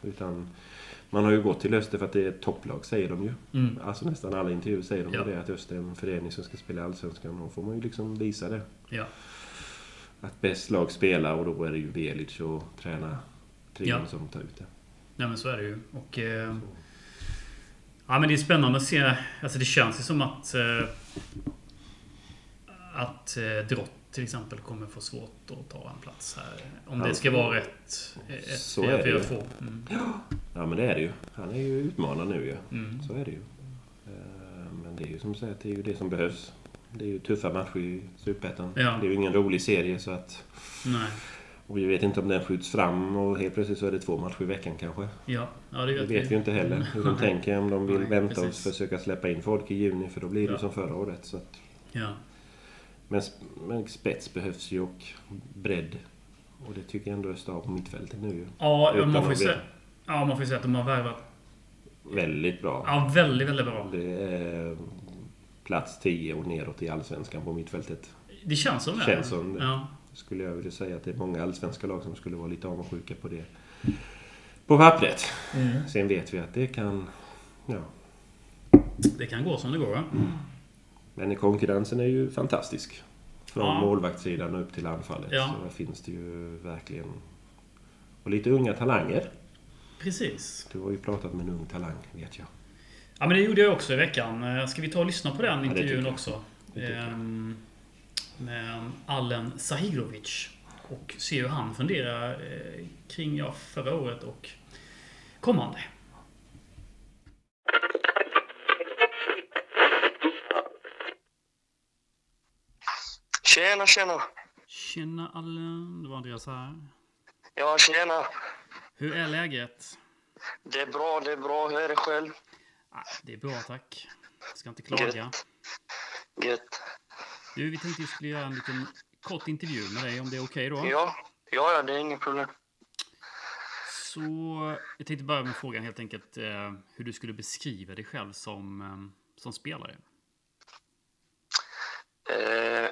Utan man har ju gått till Öster för att det är ett topplag, säger de ju. Mm. Alltså nästan alla intervjuer säger de Ja. det, att Öster är en förening som ska spela i Allsvenskan. Då får man ju liksom visa det. Ja. Att bäst lag spelar och då är det ju Velic och träna trion Ja. som tar ut det. Nej men så är det ju. Och, eh, ja men det är spännande att se. Alltså det känns ju som att... Eh, att eh, Drott till exempel kommer få svårt att ta en plats här. Om det ska vara rätt. Ett Så är det ju. 4-4-2. Mm. Ja men det är det ju. Han är ju utmanad nu ju. Mm. Så är det ju. Eh, Men det är ju som sagt, det är ju det som behövs. Det är ju tuffa matcher i Superettan. Ja. Det är ju ingen rolig serie så att... Nej. Och vi vet inte om den skjuts fram och helt plötsligt så är det två matcher i veckan kanske. Ja, ja det Det vet, vet vi ju inte heller hur de [laughs] tänker. Om de vill Nej, vänta och precis. försöka släppa in folk i juni för då blir det Ja. som förra året. Så att, Ja. Men, men spets behövs ju och bredd. Och det tycker jag ändå Öster har på mittfältet nu. Ja, Utan man får veta. Ja, man får säga att de har värvat... Väldigt bra. Ja, väldigt, väldigt bra. Det är plats 10 och neråt i Allsvenskan på mittfältet. Det känns som det. Känns som det. Ja. Skulle jag vilja säga att det är många allsvenska lag som skulle vara lite avundsjuka på det. På pappret. Mm. Sen vet vi att det kan... Ja. Det kan gå som det går. va? Men konkurrensen är ju fantastisk. Från Ja. målvaktssidan upp till anfallet. Ja. Så där finns det ju verkligen... Och lite unga talanger. Precis. Du har ju pratat med en ung talang, vet jag. Ja, men det gjorde jag också i veckan. Eh, Ska vi ta och lyssna på den intervjun också? Ehm, med Allen Sahirovic. Och se hur han funderar eh, kring ja, förra året och kommande. Tjena, tjena. Tjena Allen, det var Andreas här. Ja, tjena. Hur är läget? Det är bra, det är bra. Hur är det själv? Ah, det är bra tack. Ska inte klaga. Gött. Gött. Du, vi tänkte vi skulle göra en liten kort intervju med dig om det är okej då? Ja, ja, ja, det är inget problem. Så jag tänkte börja med frågan helt enkelt eh, hur du skulle beskriva dig själv som, eh, som spelare. Eh,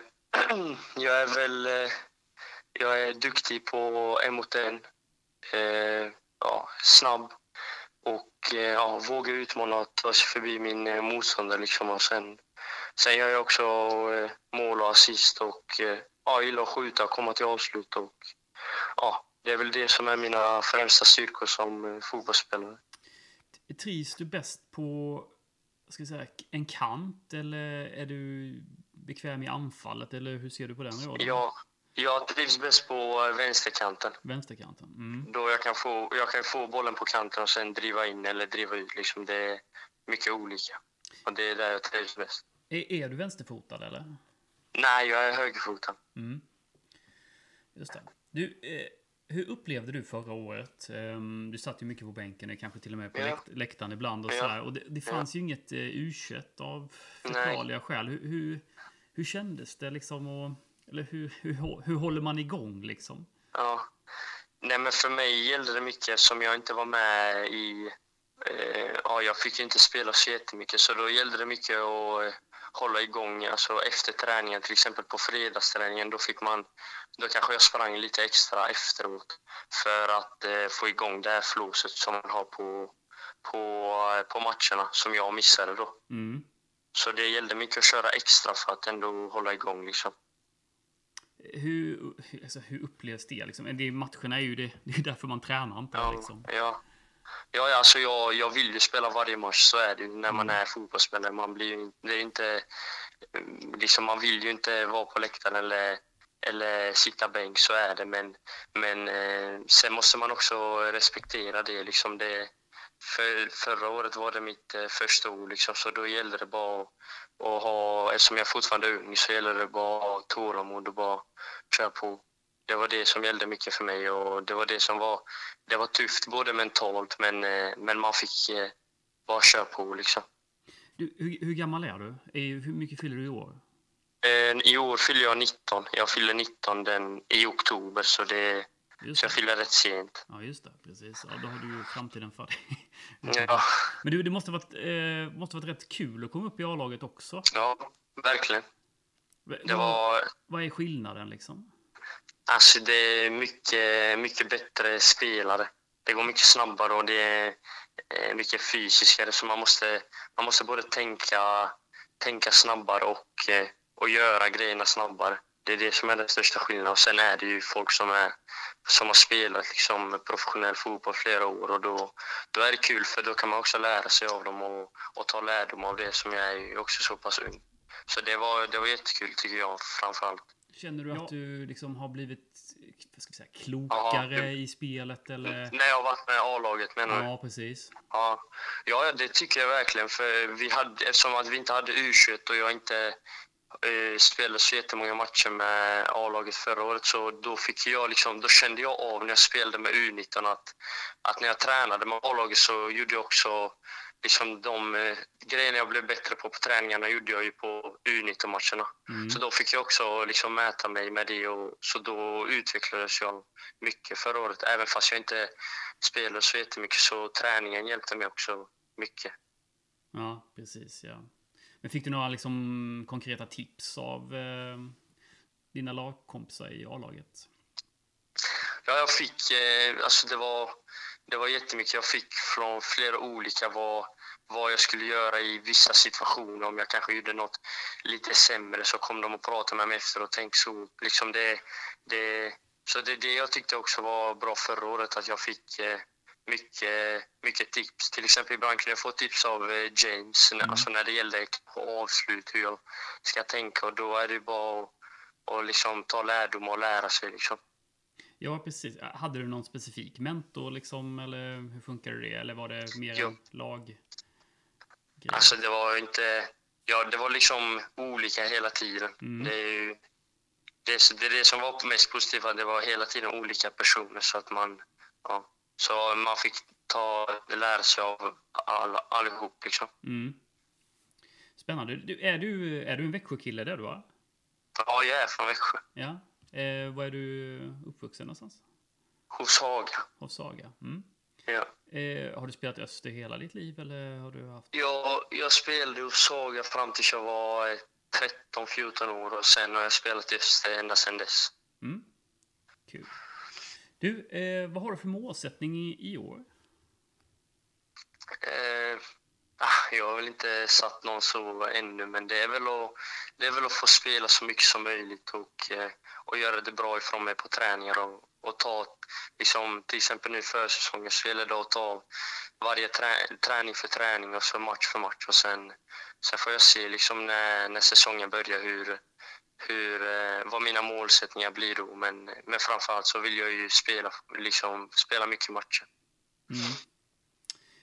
jag är väl... Eh, jag är duktig på en mot en. Eh, ja, snabb. Och eh, ja, vågar utmana och ta sig förbi min eh, motståndare. Liksom. Och sen, sen gör jag också eh, mål och assist. Och eh, ja, jag gillar att skjuta och komma till avslut. Och, ja, det är väl det som är mina främsta styrkor som eh, fotbollsspelare. Trivs du bäst på ska jag säga, en kant eller är du bekväm i anfallet eller hur ser du på den rollen? Ja, Jag trivs bäst på eh, vänsterkanten. Vänsterkanten. Mm. Då jag kan, få, jag kan få bollen på kanten och sen driva in eller driva ut. Liksom. Det är mycket olika. Och det är där jag trivs bäst. Är, är du vänsterfotad eller? Nej, jag är högerfotad. Mm. Just det. Du, eh, hur upplevde du förra året? Ehm, du satt ju mycket på bänken, kanske till och med på Ja. läkt läktaren ibland. Och Ja. så här. Och det, det fanns ju inget eh, U21 av förklarliga skäl. Hur, hur, hur kändes det liksom? Och, eller hur, hur, hur håller man igång liksom? Ja. Nej, men för mig gällde det mycket som jag inte var med i... Eh, ja, jag fick inte spela så jättemycket, så då gällde det mycket att eh, hålla igång. Alltså efter träningen, till exempel på fredagsträningen, då fick man... Då kanske jag sprang lite extra efteråt för att eh, få igång det här flåset som man har på, på, eh, på matcherna, som jag missade då. Mm. Så det gällde mycket att köra extra för att ändå hålla igång liksom. Hur, alltså, hur upplevs det? Liksom? Det, matcherna är ju det, det är därför man tränar inte. Ja, Liksom. ja. Ja, ja, alltså jag, jag vill ju spela varje match, så är det ju när man Mm. är fotbollsspelare. Man, blir ju, det är inte, mm, liksom, man vill ju inte vara på läktaren eller, eller sitta bänk, så är det. Men, men eh, sen måste man också respektera det. Liksom det för, förra året var det mitt eh, första år, liksom, så då gällde det bara att, att ha, eftersom jag fortfarande är ung, så gäller det bara att ha tålamod och bara köra på. Det var det som gällde mycket för mig och det var det som var det var tufft både mentalt men, eh, men man fick eh, bara köra på liksom. Du, hur, hur gammal är du? Hur mycket fyller du i år? I år fyller jag 19. Jag fyller 19 den, i oktober så, det, Just så jag fyller rätt sent. Ja, just det. Precis. Ja, då har du ju framtiden för dig. [laughs] Ja, Men du, det måste ha varit, eh, måste varit rätt kul att komma upp i A-laget också. ja verkligen. V- Det var, vad är skillnaden liksom? alltså det är mycket, mycket bättre spelare. Det går mycket snabbare och det är eh, mycket fysiskare så man måste, man måste både tänka, tänka snabbare och, eh, och göra grejerna snabbare. Det är det som är den största skillnaden. Och sen är det ju folk som, är, som har spelat liksom professionell fotboll flera år och då, då är det kul för då kan man också lära sig av dem och, och ta lärdom av det som jag är ju också så pass ung. Så det var, det var jättekul tycker jag framför allt. Känner du Ja. att du liksom har blivit vad ska vi säga, klokare i spelet? Eller? När jag har varit med A-laget menar du? Ja, precis. Ja, ja, det tycker jag verkligen. För vi hade, eftersom att vi inte hade U21 och jag inte eh, spelade så jättemånga matcher med A-laget förra året så då, fick jag liksom, då kände jag av när jag spelade med U19 att, att när jag tränade med A-laget så gjorde jag också liksom de eh, grejerna jag blev bättre på på träningarna gjorde jag ju på U19-matcherna. Mm. Så då fick jag också liksom mäta mig med det och så då utvecklades jag mycket förra året. Även fast jag inte spelade så jättemycket så träningen hjälpte mig också mycket. Ja, precis. Ja. Men fick du några liksom, konkreta tips av eh, dina lagkompisar i A-laget? Ja, jag fick, eh, alltså det var, det var jättemycket jag fick från flera olika vad, vad jag skulle göra i vissa situationer. Om jag kanske gjorde något lite sämre så kom de och pratade med mig efter och tänkte så. Liksom det, det, så det är det jag tyckte också var bra förra året, att jag fick eh, mycket, mycket tips. Till exempel ibland kunde jag få tips av eh, James, Mm. alltså när det gällde avslut, hur jag ska tänka. Och då är det bara att och liksom ta lärdom och lära sig. Liksom. Ja, precis. Hade du någon specifik mentor liksom? Eller hur funkade det? Eller var det mer Jo. en lag? Alltså det var inte... Ja, det var liksom olika hela tiden. Mm. Det är ju... Det, är- det är det som var mest positivt, att det var hela tiden olika personer så att man... Ja, så man fick ta, lära sig av all, allihop liksom. Mm. Spännande. Du, är, du, är du en Växjökille där du är? Ja, jag är från Växjö. Ja. Eh, var är du uppvuxen någonstans? Hos Haga. Hos Saga? Mm. Ja. Eh, har du spelat Öster hela ditt liv eller har du haft... Jag, jag spelade hos Saga fram tills jag var eh, 13-14 år och sen har jag spelat Öster ända sedan dess. Mm. Kul. Du, eh, vad har du för målsättning i, i år? Eh, ah, jag har väl inte satt någon så ännu, men det är väl att, det är väl att få spela så mycket som möjligt och, eh, och göra det bra ifrån mig på träningar och, och ta, liksom, till exempel nu försäsongen så gäller det att ta varje trä, träning för träning och så match för match och sen, sen får jag se liksom när, när säsongen börjar hur, hur, eh, vad mina målsättningar blir då. Men, men framförallt så vill jag ju spela, liksom, spela mycket matcher. Mm.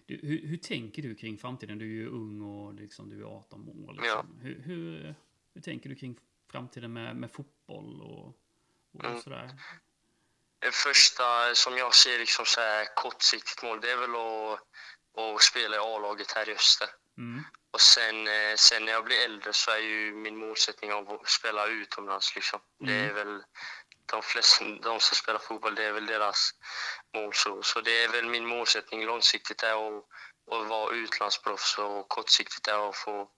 Du, hur, hur tänker du kring framtiden? Du är ju ung och liksom, du är 18 år. Liksom. Ja. Hur, hur, hur tänker du kring framtiden med, med fotboll och, och Mm. sådär? Det första som jag ser liksom så här kortsiktigt mål, det är väl att, att spela i A-laget här i Öster. Mm. Och sen, eh, sen när jag blir äldre så är ju min målsättning att spela utomlands. Liksom. Det är Mm. väl de flesta, de som spelar fotboll, det är väl deras mål. Så, så det är väl min målsättning långsiktigt är att, att vara utlandsproffs och kortsiktigt är att få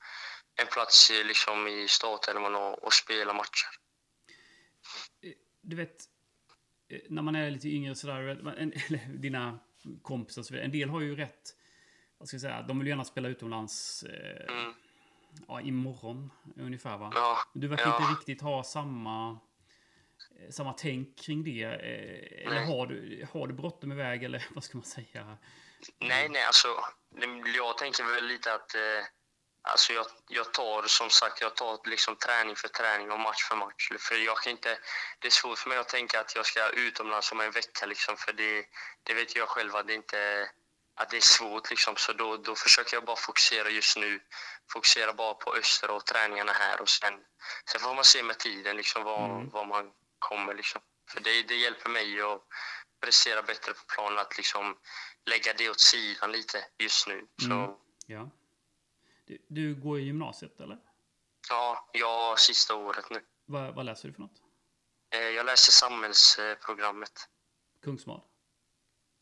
en plats i, liksom, i startelvan och, och spela matcher. Du vet, eh, när man är lite yngre sådär, [laughs] eller dina kompisar och så vidare, en del har ju rätt, vad ska jag säga, de vill gärna spela utomlands eh, Mm. ja, imorgon ungefär va? Ja, Du verkar Ja. inte riktigt ha samma, eh, samma tänk kring det. eh, Eller har du, har du bråttom iväg eller [laughs] vad ska man säga? Nej, nej, alltså jag tänker väl lite att eh, alltså jag, jag tar som sagt, jag tar liksom träning för träning och match för match. För jag kan inte, det är svårt för mig att tänka att jag ska utomlands om en vecka liksom, för det, det vet jag själv att det inte att det är svårt liksom. Så då, då försöker jag bara fokusera just nu. Fokusera bara på Öster och träningarna här och sen, sen får man se med tiden liksom var, Mm. var man kommer liksom. För det, det hjälper mig att prestera bättre på planen att liksom lägga det åt sidan lite just nu. Så Mm. Ja. Du, du går i gymnasiet eller? ja, jag sista året nu. Vad, vad läser du för något? Eh, Jag läser samhällsprogrammet. Kungsvad?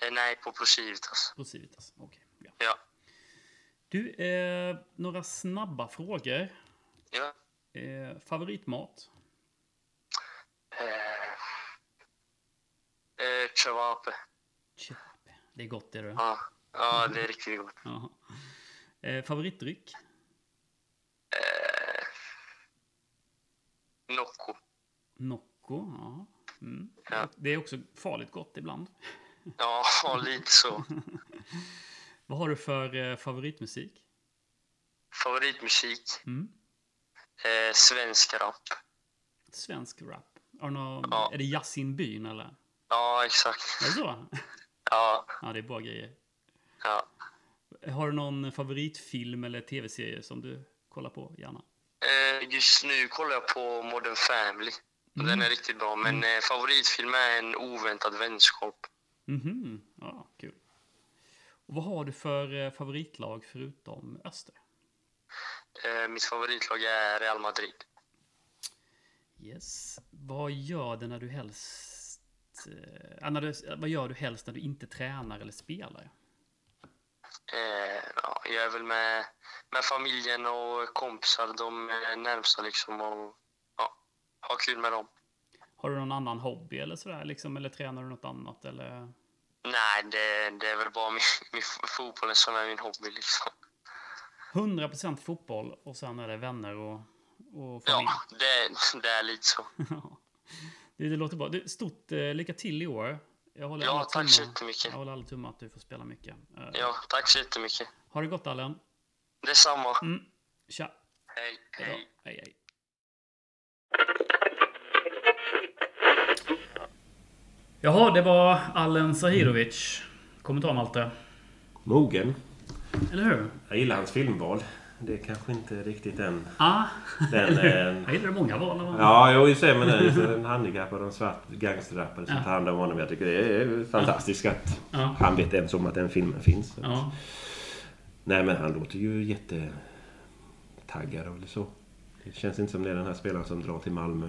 Eh, Nej, på Procivitas. Procivitas? Okej. ja. Ja. Du, eh, några snabba frågor. ja. Eh, favoritmat? Eh, eh, Cevape. Det är gott det du. Ja. ja, det är riktigt gott. [laughs] Eh, favoritdryck? Eh, Nocco. Nocco? Ja. Mm. Ja. Det är också farligt gott ibland. Ja, [laughs] lite så. [laughs] Vad har du för eh, favoritmusik? Favoritmusik? Mm. Eh, svensk rap. Svensk rap. Har du nå- Ja. Är det Yasin byn eller? Ja, exakt. Är det så? [laughs] Ja, Ja, det är bra grejer. ja. Har du någon favoritfilm eller tv-serie som du kollar på gärna? Eh, just nu kollar jag på Modern Family. Och Den är riktigt bra. Men eh, favoritfilm är En oväntad vänskap. Mhm, ja, kul. Och vad har du för eh, favoritlag förutom Öster? Eh, mitt favoritlag är Real Madrid. Yes. Vad gör du när du helst... Eh, när du, vad gör du helst när du inte tränar eller spelar? Eh, ja, jag är väl med, med familjen och kompisar, de är närmsta liksom. Och ja, ha kul med dem. Har du någon annan hobby eller sådär liksom? Eller tränar du något annat eller? Nej, det, det är väl bara min, [laughs] min fotbollen som är min hobby liksom. 100% fotboll och sen är det vänner och, och familj. Ja, det, det är lite så. [laughs] det, det låter bra. Du, stort eh, lycka till i år. Jag håller Ja, alla tack så jättemycket. Jag håller alla tummar att du får spela mycket. Eh, Ja, tack så jättemycket. Ha det gott Allen. Detsamma. Mm. Tja. Hej, Hej hej. Hej, Jaha, det var Allen Sahirovic. Kommentar Malte. Mogen. Eller hur? Jag gillar hans filmval. Det är kanske inte riktigt den... Ah, den [laughs] eh, jag gillar många val. va? ja, jo, just det. Men är en handikappad och en svart gangsterrappare som Ja. tar hand om honom. Jag tycker det är fantastiskt att Ja. han vet ens om att den filmen finns. Ja. Nej, men han låter ju jättetaggad eller så. Det känns inte som det är den här spelaren som drar till Malmö.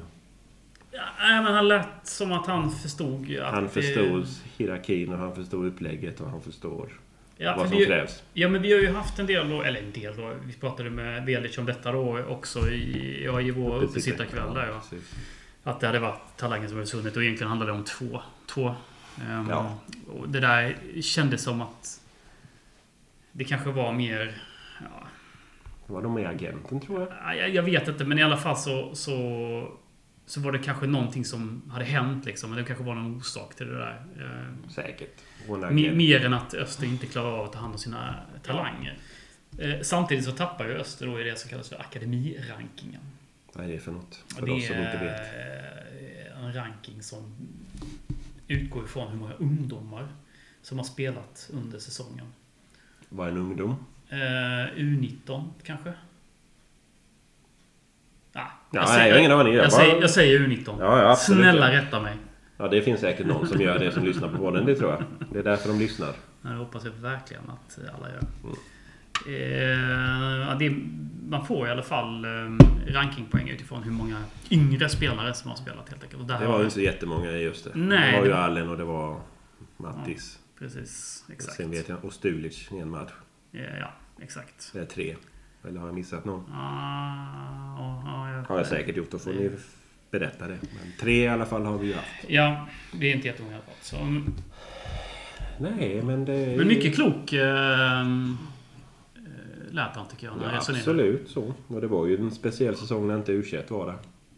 Nej, men han lät som att han förstod att... Han det- förstod hierarkin och han förstod upplägget och han förstår ja, vad som vi, krävs. Ja, men vi har ju haft en del då, eller en del då. Vi pratade med Velic om detta då också i, ja, i vår uppesittarkväll där. Ja. precis. Att det hade varit talanger som hade försvunnit och egentligen handlade det om två. två. Ehm, Ja. och det där kändes som att det kanske var mer... Ja, Det var de med agenten tror jag. jag, jag vet inte, men i alla fall så, så, så var det kanske någonting som hade hänt. Liksom, men det kanske var någon orsak till det där. Ehm, Säkert. Mer än att Öster inte klarar av att ta hand om sina talanger. Eh, samtidigt så tappar ju Öster då i det som kallas för akademirankingen. Vad är det för något? För Det oss som inte vet. är en ranking som utgår ifrån hur många ungdomar som har spelat under säsongen. Vad är en ungdom? Eh, U19 kanske? Ah, Ja, nej, jag har ingen aning. Jag Jag, bara- säger, jag säger U19. Ja, ja. Snälla rätta mig. Ja, det finns säkert någon som gör det som lyssnar på podden. Det tror jag. Det är därför de lyssnar. Ja, Det hoppas jag verkligen att alla gör. Mm. Eh, ja, det, man får i alla fall eh, rankingpoäng utifrån hur många yngre spelare som har spelat helt enkelt. Och där Det var ju inte så jättemånga i just det. Nej, det var ju Allen och det var Mattis. Precis, exakt. Sen vet jag. Och Stulic i en match. Ja, ja, exakt. Det är tre. Eller har jag missat någon? Ah, ja, ja, Har jag säkert gjort. Då får ni berätta det. Men tre i alla fall har vi ju haft. Ja, det är inte jättemånga i alla. Så, Nej, men det är men mycket klok eh, lät han tycker jag. Ja, absolut så. Och det var ju en speciell säsong när inte U21 var där.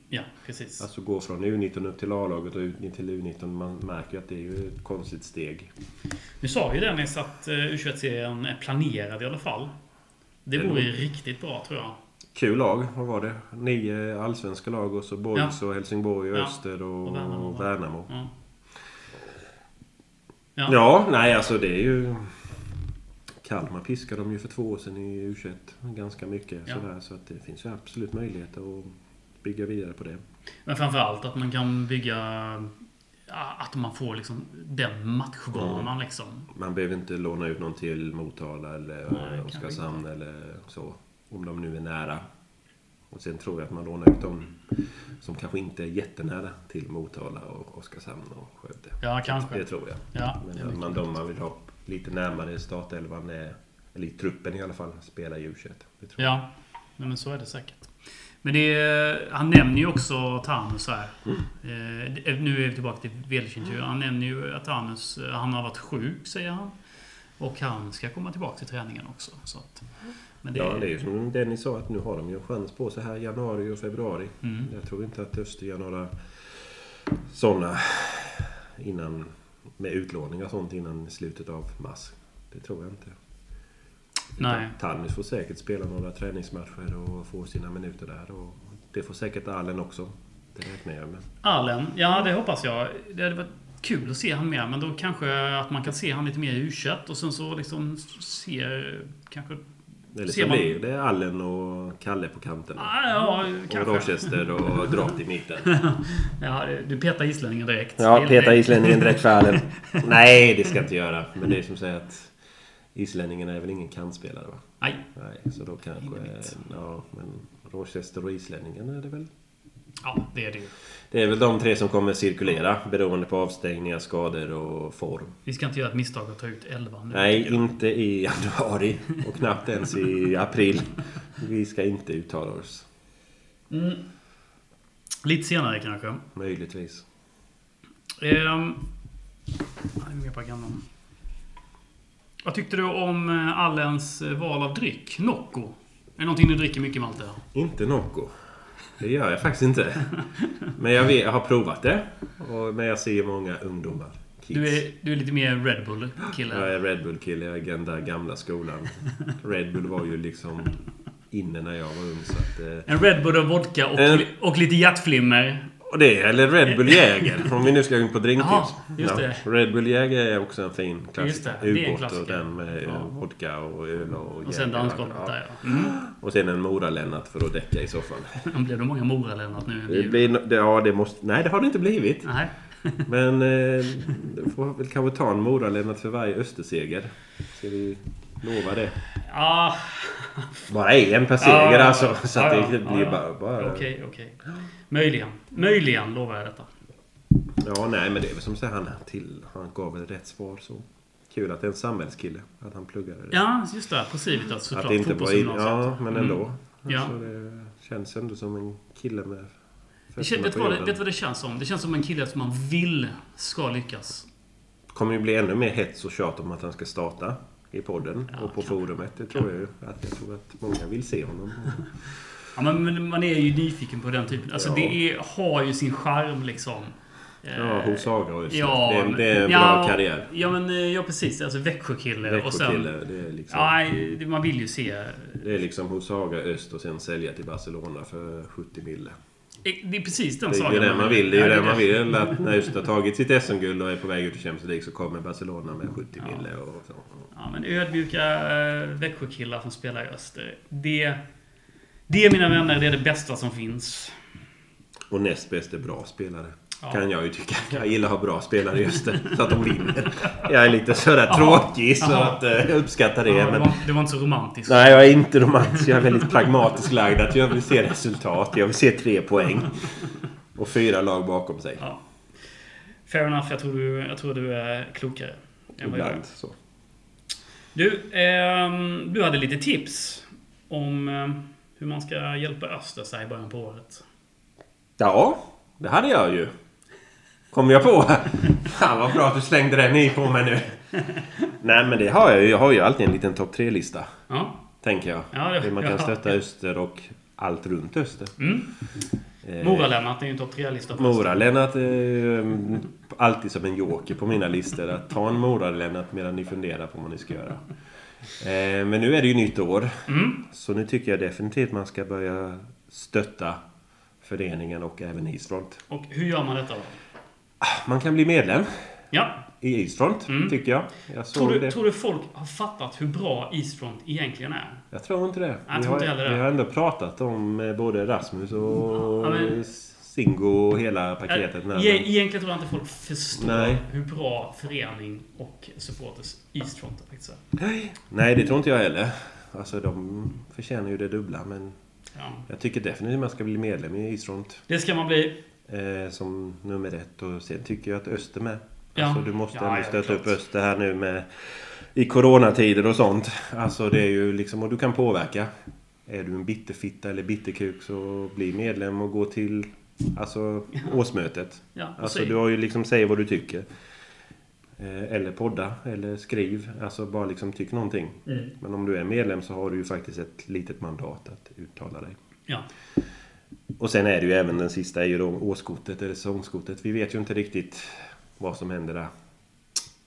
Ja, precis. Alltså gå från U19 upp till A-laget och ut till U19. Man märker ju att det är ju ett konstigt steg. Nu sa ju Dennis att eh, U21-serien är planerad i alla fall. Det vore ju riktigt bra tror jag. Kul lag, vad var det? Nio allsvenska lag och så Boys och Helsingborg och Ja. Öster och, Och Värnamo, va? Värnamo. Ja. Ja. nej alltså det är ju... Kalmar piskade de ju för två år sedan i U21 ganska mycket. Ja. Sådär, så att det finns ju absolut möjlighet att bygga vidare på det. Men framförallt att man kan bygga... Att man får liksom den matchvanan Mm. liksom. Man behöver inte låna ut någon till Motala eller Nej, Oskarshamn eller så. Om de nu är nära. Och sen tror jag att man lånar ut dem som kanske inte är jättenära till Motala och Oskarshamn och Skövde. Ja, kanske. Det tror jag. Ja, Men man, de man vill ha lite närmare startelvan, är, eller i truppen i alla fall, spelar i U21. Det tror jag. Ja, nej, men så är det säkert. Men det är, han nämner ju också Tanus här. Mm. Eh, nu är vi tillbaka till Velic-intervjun. Han nämner ju att Tanus, eh, han har varit sjuk, säger han. Och han ska komma tillbaka till träningen också. Så att, det, Ja, det är ju som Dennis sa att nu har de ju en chans på sig här januari och februari. Mm. Jag tror inte att Öster gör några sådana innan med utlåning och sånt innan slutet av mars. Det tror jag inte. Nej. Tannis får säkert spela några träningsmatcher och få sina minuter där. Och det får säkert Allen också. Det räknar jag med. Allen, ja det hoppas jag. Det hade varit kul att se han mer. Men då kanske att man kan se han lite mer i u och sen så liksom se... Kanske... Eller så man- blir det Allen och Kalle på kanterna. Ah, ja, och kanske. Rochester och [laughs] Drat i mitten. Ja, du petar islänningen direkt. Ja, Det- peta islänningen direkt för Allen. [laughs] Nej, det ska jag inte göra. Men det är som säger att islänningen är väl ingen kantspelare va? Nej. Nej, så då kanske... Inget. Ja, men Rochester och islänningen är det väl? Ja, det är det ju. Det är väl de tre som kommer cirkulera beroende på avstängningar, skador och form. Vi ska inte göra ett misstag att ta ut 11 nu. Nej, inte i [laughs] januari och knappt ens i april. Vi ska inte uttala oss. Mm. Lite senare kanske. Möjligtvis. Ehm, jag är med på agendan. Vad tyckte du om eh, Allens eh, val av dryck? Nocco? Är det någonting du dricker mycket Malte? Inte Nocco. Det gör jag faktiskt inte. [laughs] Men jag, vet, jag har provat det. Och, men jag ser många ungdomar. Kids. Du är, du är lite mer Red Bull-kille. Jag är Red Bull-kille. Jag är den där gamla skolan. [laughs] Red Bull var ju liksom inne när jag var ung. Så att, eh, En Red Bull och vodka och, En- och lite hjärtflimmer. Och det eller Red Bull Jäger. Om vi nu ska in på drinktips. Det. Red Bull Jäger är också en fin Just klassiker. Ubåt och den med Ja. vodka och öl och Och sen dansgolvet Ja. där ja. Mm. Och sen en Mora-Lennart för att däcka i soffan. [laughs] Blev det många Mora-Lennart nu? Det blir, ja, det måste... Nej, det har det inte blivit. Nej. [laughs] Men eh, får väl kanske ta en Mora-Lennart för varje Österseger. Ska vi lova det? Ja, Bara en per seger Ja, alltså. Så att ja, det ja, blir ja. bara... bara okej, okej. Möjligen. Möjligen lovar jag detta. Ja, nej, men det är väl som här, han till. Han gav väl rätt svar så. Kul att det är en samhällskille. Att han pluggade det. Ja, just det. På Civitas att såklart. det inte var in, Ja, men Mm. ändå. Ja. Alltså, det känns ändå som en kille med Det känns, vet, vad det, vet vad det känns som? Det känns som en kille som man vill ska lyckas. kommer ju bli ännu mer hets och tjat om att han ska starta i podden Ja, och på forumet. Det tror jag ju. Att jag tror att många vill se honom. [laughs] Ja, men, man är ju nyfiken på den typen. Alltså Ja. det är, har ju sin charm liksom. Ja, hos Haga Öster. Ja, det, är, det är en ja, bra karriär. Ja, men eh, ja, precis. Alltså Växjökille. Växjökille. Det är liksom... ja, det- man vill ju se... Det är liksom hos Haga Öst och sen sälja till Barcelona för 70 mille. Det är precis den Det är det man vill. Det är ju Ja, det man vill. Att [laughs] när Öst har tagit sitt SM-guld och är på väg ut i Champions League så kommer Barcelona med 70 Ja. mille och så. Ja, men ödmjuka eh, Växjökillar som spelar i öster. Det, det, mina vänner, det är det bästa som finns. Och näst bäst är bra spelare. Ja. Kan jag ju tycka. Jag gillar att ha bra spelare i Öster. Så att de vinner. Jag är lite sådär Jaha. tråkig så Jaha. att eh, jag uppskattar det. Ja, det, men... var, det var inte så romantiskt. Nej, jag är inte romantisk. Jag är väldigt pragmatisk lagd. Att jag vill se resultat. Jag vill se tre poäng. Och fyra lag bakom sig. Ja. Fair enough. Jag tror du, jag tror du är klokare. Ibland så. Du, ehm, du hade lite tips om ehm, hur man ska hjälpa Öster sig i början på året. Ja, det hade jag ju. Kom jag på. Fan vad bra att du slängde den i på mig nu. Nej men det har jag ju. Jag har ju alltid en liten topp tre-lista. Ja. Tänker jag. Ja, det- Hur man kan ja. stötta Öster och allt runt Öster. Mm. Eh, Mora-Lennart är ju en topp tre-lista. Mora-Lennart är eh, alltid som en joker på mina listor. Att ta en Mora-Lennart medan ni funderar på vad ni ska göra. Eh, Men nu är det ju nytt år. Mm. Så nu tycker jag definitivt man ska börja stötta föreningen och även Eastfront. Och hur gör man detta då? Man kan bli medlem Ja. i Eastfront, Mm. tycker jag. Jag Tror du, tror du folk har fattat hur bra Eastfront egentligen är? Jag tror inte det. Jag vi, tror har, inte heller det. vi har ändå pratat om eh, både Rasmus och Ja, men- Singo och hela paketet. Äh, e- egentligen tror jag inte folk förstår Nej. hur bra förening och supporters Eastfront faktiskt är. Nej, det tror inte jag heller. Alltså de förtjänar ju det dubbla men Ja. jag tycker definitivt man ska bli medlem i Eastfront. Det ska man bli. Eh, som nummer ett och sen tycker jag att Öster med. Ja. Alltså du måste Ja, ändå stötta upp Öster här nu med i coronatider och sånt. Alltså det är ju liksom, och du kan påverka. Är du en bitterfitta eller bitterkuk så bli medlem och gå till alltså, årsmötet. Ja, Alltså säg- du har ju liksom, säg vad du tycker. Eh, Eller podda, eller skriv. Alltså bara liksom tyck någonting. Mm. Men om du är medlem så har du ju faktiskt ett litet mandat att uttala dig. Ja. Och sen är det ju även den sista är ju då årskortet eller säsongskortet. Vi vet ju inte riktigt vad som händer där.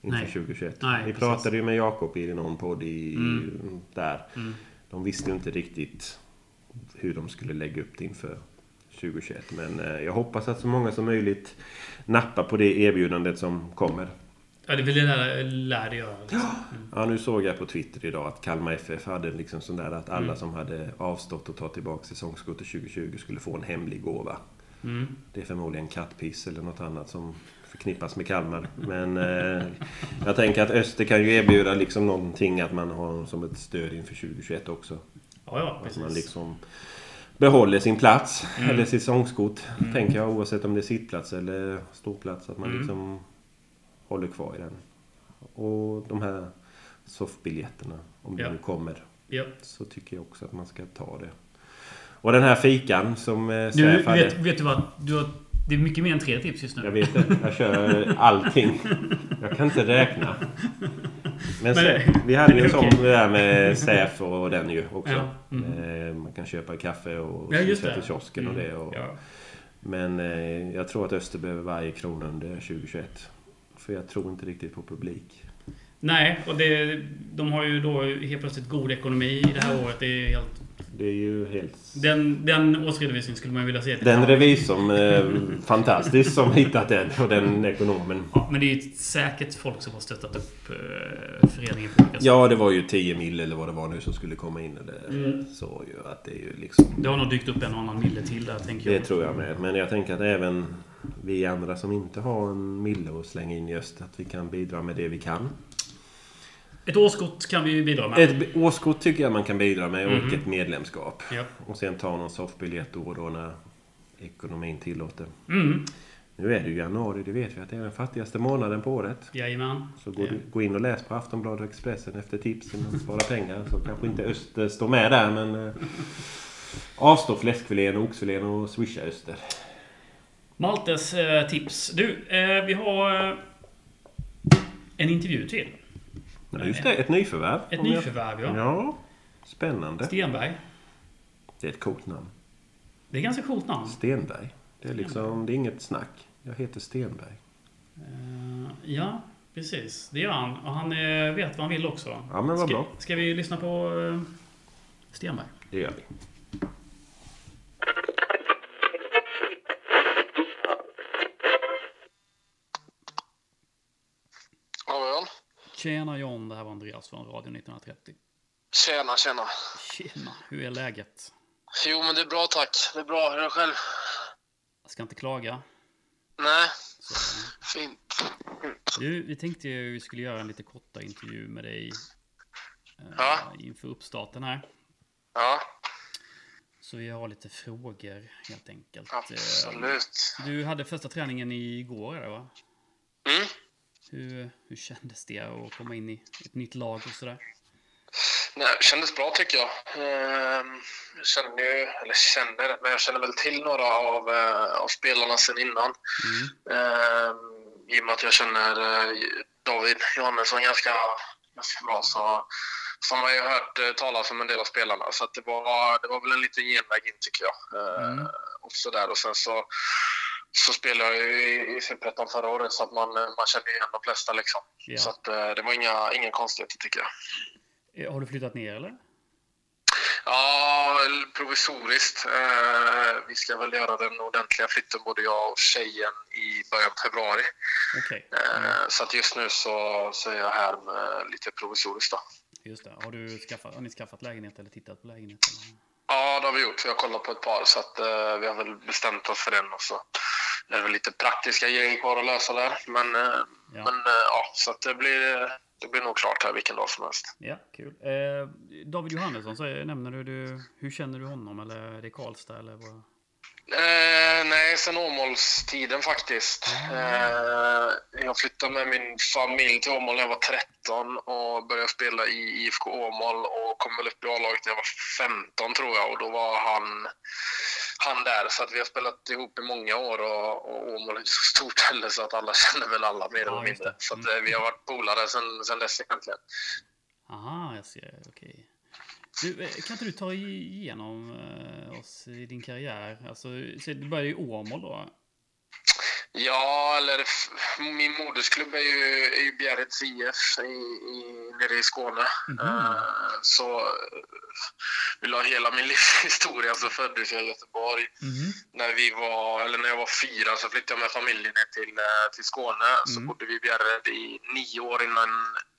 Inför Nej. 2021. Nej, Vi precis. pratade ju med Jakob i någon podd i, Mm. där. Mm. De visste ju inte riktigt hur de skulle lägga upp det inför 2021. Men eh, jag hoppas att så många som möjligt nappar på det erbjudandet som kommer. Ja, det vill jag lära, lär det göra. Liksom. Mm. Ja, nu såg jag på Twitter idag att Kalmar FF hade liksom sån där att alla Mm. som hade avstått och tagit tillbaka säsongskortet 2020 skulle få en hemlig gåva. Mm. Det är förmodligen kattpiss eller något annat som förknippas med Kalmar. Men eh, jag tänker att Öster kan ju erbjuda liksom någonting att man har som ett stöd inför 2021 också. Ja, ja, Att precis. man liksom behåller sin plats Mm. eller säsongskort. Mm. Tänker jag oavsett om det är sittplats eller ståplats. Att man Mm. liksom håller kvar i den. Och de här soffbiljetterna, om det Ja. nu kommer. Ja. Så tycker jag också att man ska ta det. Och den här fikan som eh, Du, Säf hade. vet, vet du vad? Du har, det är mycket mer än tre tips just nu. Jag vet det. Jag kör allting. Jag kan inte räkna. Men, Säf, vi hade ju en sån [laughs] det där med Säf och den ju också. Ja, mm. Eh, Man kan köpa kaffe och Ja, det. till kiosken och Mm, det. Och, Ja. Men eh, jag tror att Öster behöver varje krona under 2021. För jag tror inte riktigt på publik. Nej, och det, de har ju då helt plötsligt god ekonomi i det här året. Det är helt, Det är ju helt... den, den årsredovisningen skulle man vilja se. Den revisorn, eh, fantastisk som hittat den och den ekonomen. Ja, men det är ju säkert folk som har stöttat upp eh, föreningen på olika sätt. Ja, det var ju 10 mil eller vad det var nu som skulle komma in. Eller Mm. så ju att det är ju liksom... Det har nog dykt upp en annan mille till där, tänker Det jag. tror jag med. Men jag tänker att även vi andra som inte har en mille att slänga in i öst, att vi kan bidra med det vi kan. Ett årskort kan vi bidra med. Ett årskort tycker jag man kan bidra med och Mhm. ett medlemskap. Ja. Och sen ta någon soffbiljett då och då när ekonomin tillåter. Mm. Nu är det ju januari, det vet vi att det är den fattigaste månaden på året. Jajamän. Så gå, Ja. gå in och läs på Aftonbladet och Expressen efter tips hur man sparar pengar. Så kanske inte Öster står med där men... Eh, avstå fläskfilén och oxfilén och swisha Öster. Maltes eh, tips. Du, eh, vi har en intervju till. Ja, just det, ett nyförvärv. Ett Om jag- nyförvärv, ja. Ja, spännande. Stenberg. Det är ett coolt namn. Det är ett ganska coolt namn. Stenberg. Det är liksom, det är inget snack. Jag heter Stenberg. Eh, ja, precis. Det gör han. Och han eh, vet vad han vill också. Ja, men vad ska, bra. Ska vi lyssna på eh, Stenberg? Det gör vi. Ja, Jan. Tjena John, det här var Andreas från Radio 1930. Tjena, tjena. Tjena, hur är läget? Jo, men det är bra tack. Det är bra. Hur är det själv? Jag ska inte klaga. Nej, Så, fint. du, vi tänkte ju vi skulle göra en lite kortare intervju med dig eh, Ja. inför uppstarten här. Ja, Så vi har lite frågor helt enkelt. absolut. Eh, Du hade första träningen igår, eller va? Mm. Hur, hur kändes det att komma in i ett nytt lag och sådär? Nej, det kändes bra tycker jag. Ehm, Jag känner ju, eller känner, men jag känner väl till några av, eh, av spelarna sedan innan. Mm. Ehm, I och med att jag känner eh, David Johannesson ganska, ganska bra så, så har man ju hört eh, talas om en del av spelarna. Så det, var, det var väl en liten genväg in tycker jag. Ehm, Mm. Och, så där. och sen så, så spelade jag ju i, Superettan förra året så att man, man känner igen de flesta. Liksom. Ja. Så att, eh, det var inga, inga konstigheter tycker jag. Eh, Har du flyttat ner eller? Ja, provisoriskt. Eh, vi ska väl göra den ordentliga flytten, både jag och tjejen, i början på februari. Okej. Eh, så att just nu så, så är jag här med lite provisoriskt. Då. Just det. Har, du skaffat, har ni skaffat lägenhet eller tittat på lägenhet? Eller? Ja, det har vi gjort. Vi har kollat på ett par, så att, eh, vi har väl bestämt oss för den. Och så är det väl lite praktiska grejer kvar att lösa där. Men, eh, Ja. men eh, ja, så det blir, det blir nog klart här vilken dag som helst. Ja, kul. Eh, David Johannesson, så nämner du, du, hur känner du honom? Eller är det Karlstad eller vad? Eh, nej, sen Åmålstiden faktiskt. Eh, jag flyttade med min familj till Åmål när jag var 13 och började spela i IFK Åmål och kom väl upp i A-laget när jag var 15 tror jag och då var han, han där. Så att vi har spelat ihop i många år och, och Åmål är ett så stort ställe så att alla [laughs] känner väl alla mer eller mindre. Så att, eh, vi har varit polare sen, sen dess egentligen. Aha, jag ser. Okej. Du, eh, kan inte du ta igenom eh, oss i din karriär? Alltså, så du började i Åmål då? Ja, eller min modersklubb är ju, är ju Bjärreds IF i, i, nere i Skåne. Mhm. Eh, så vill ha hela min [laughs] livshistoria så föddes jag i Göteborg. När, vi var, eller när jag var fyra så flyttade jag med familjen ner till, eh, till Skåne. Så Mm. bodde vi i Bjärred i nio år innan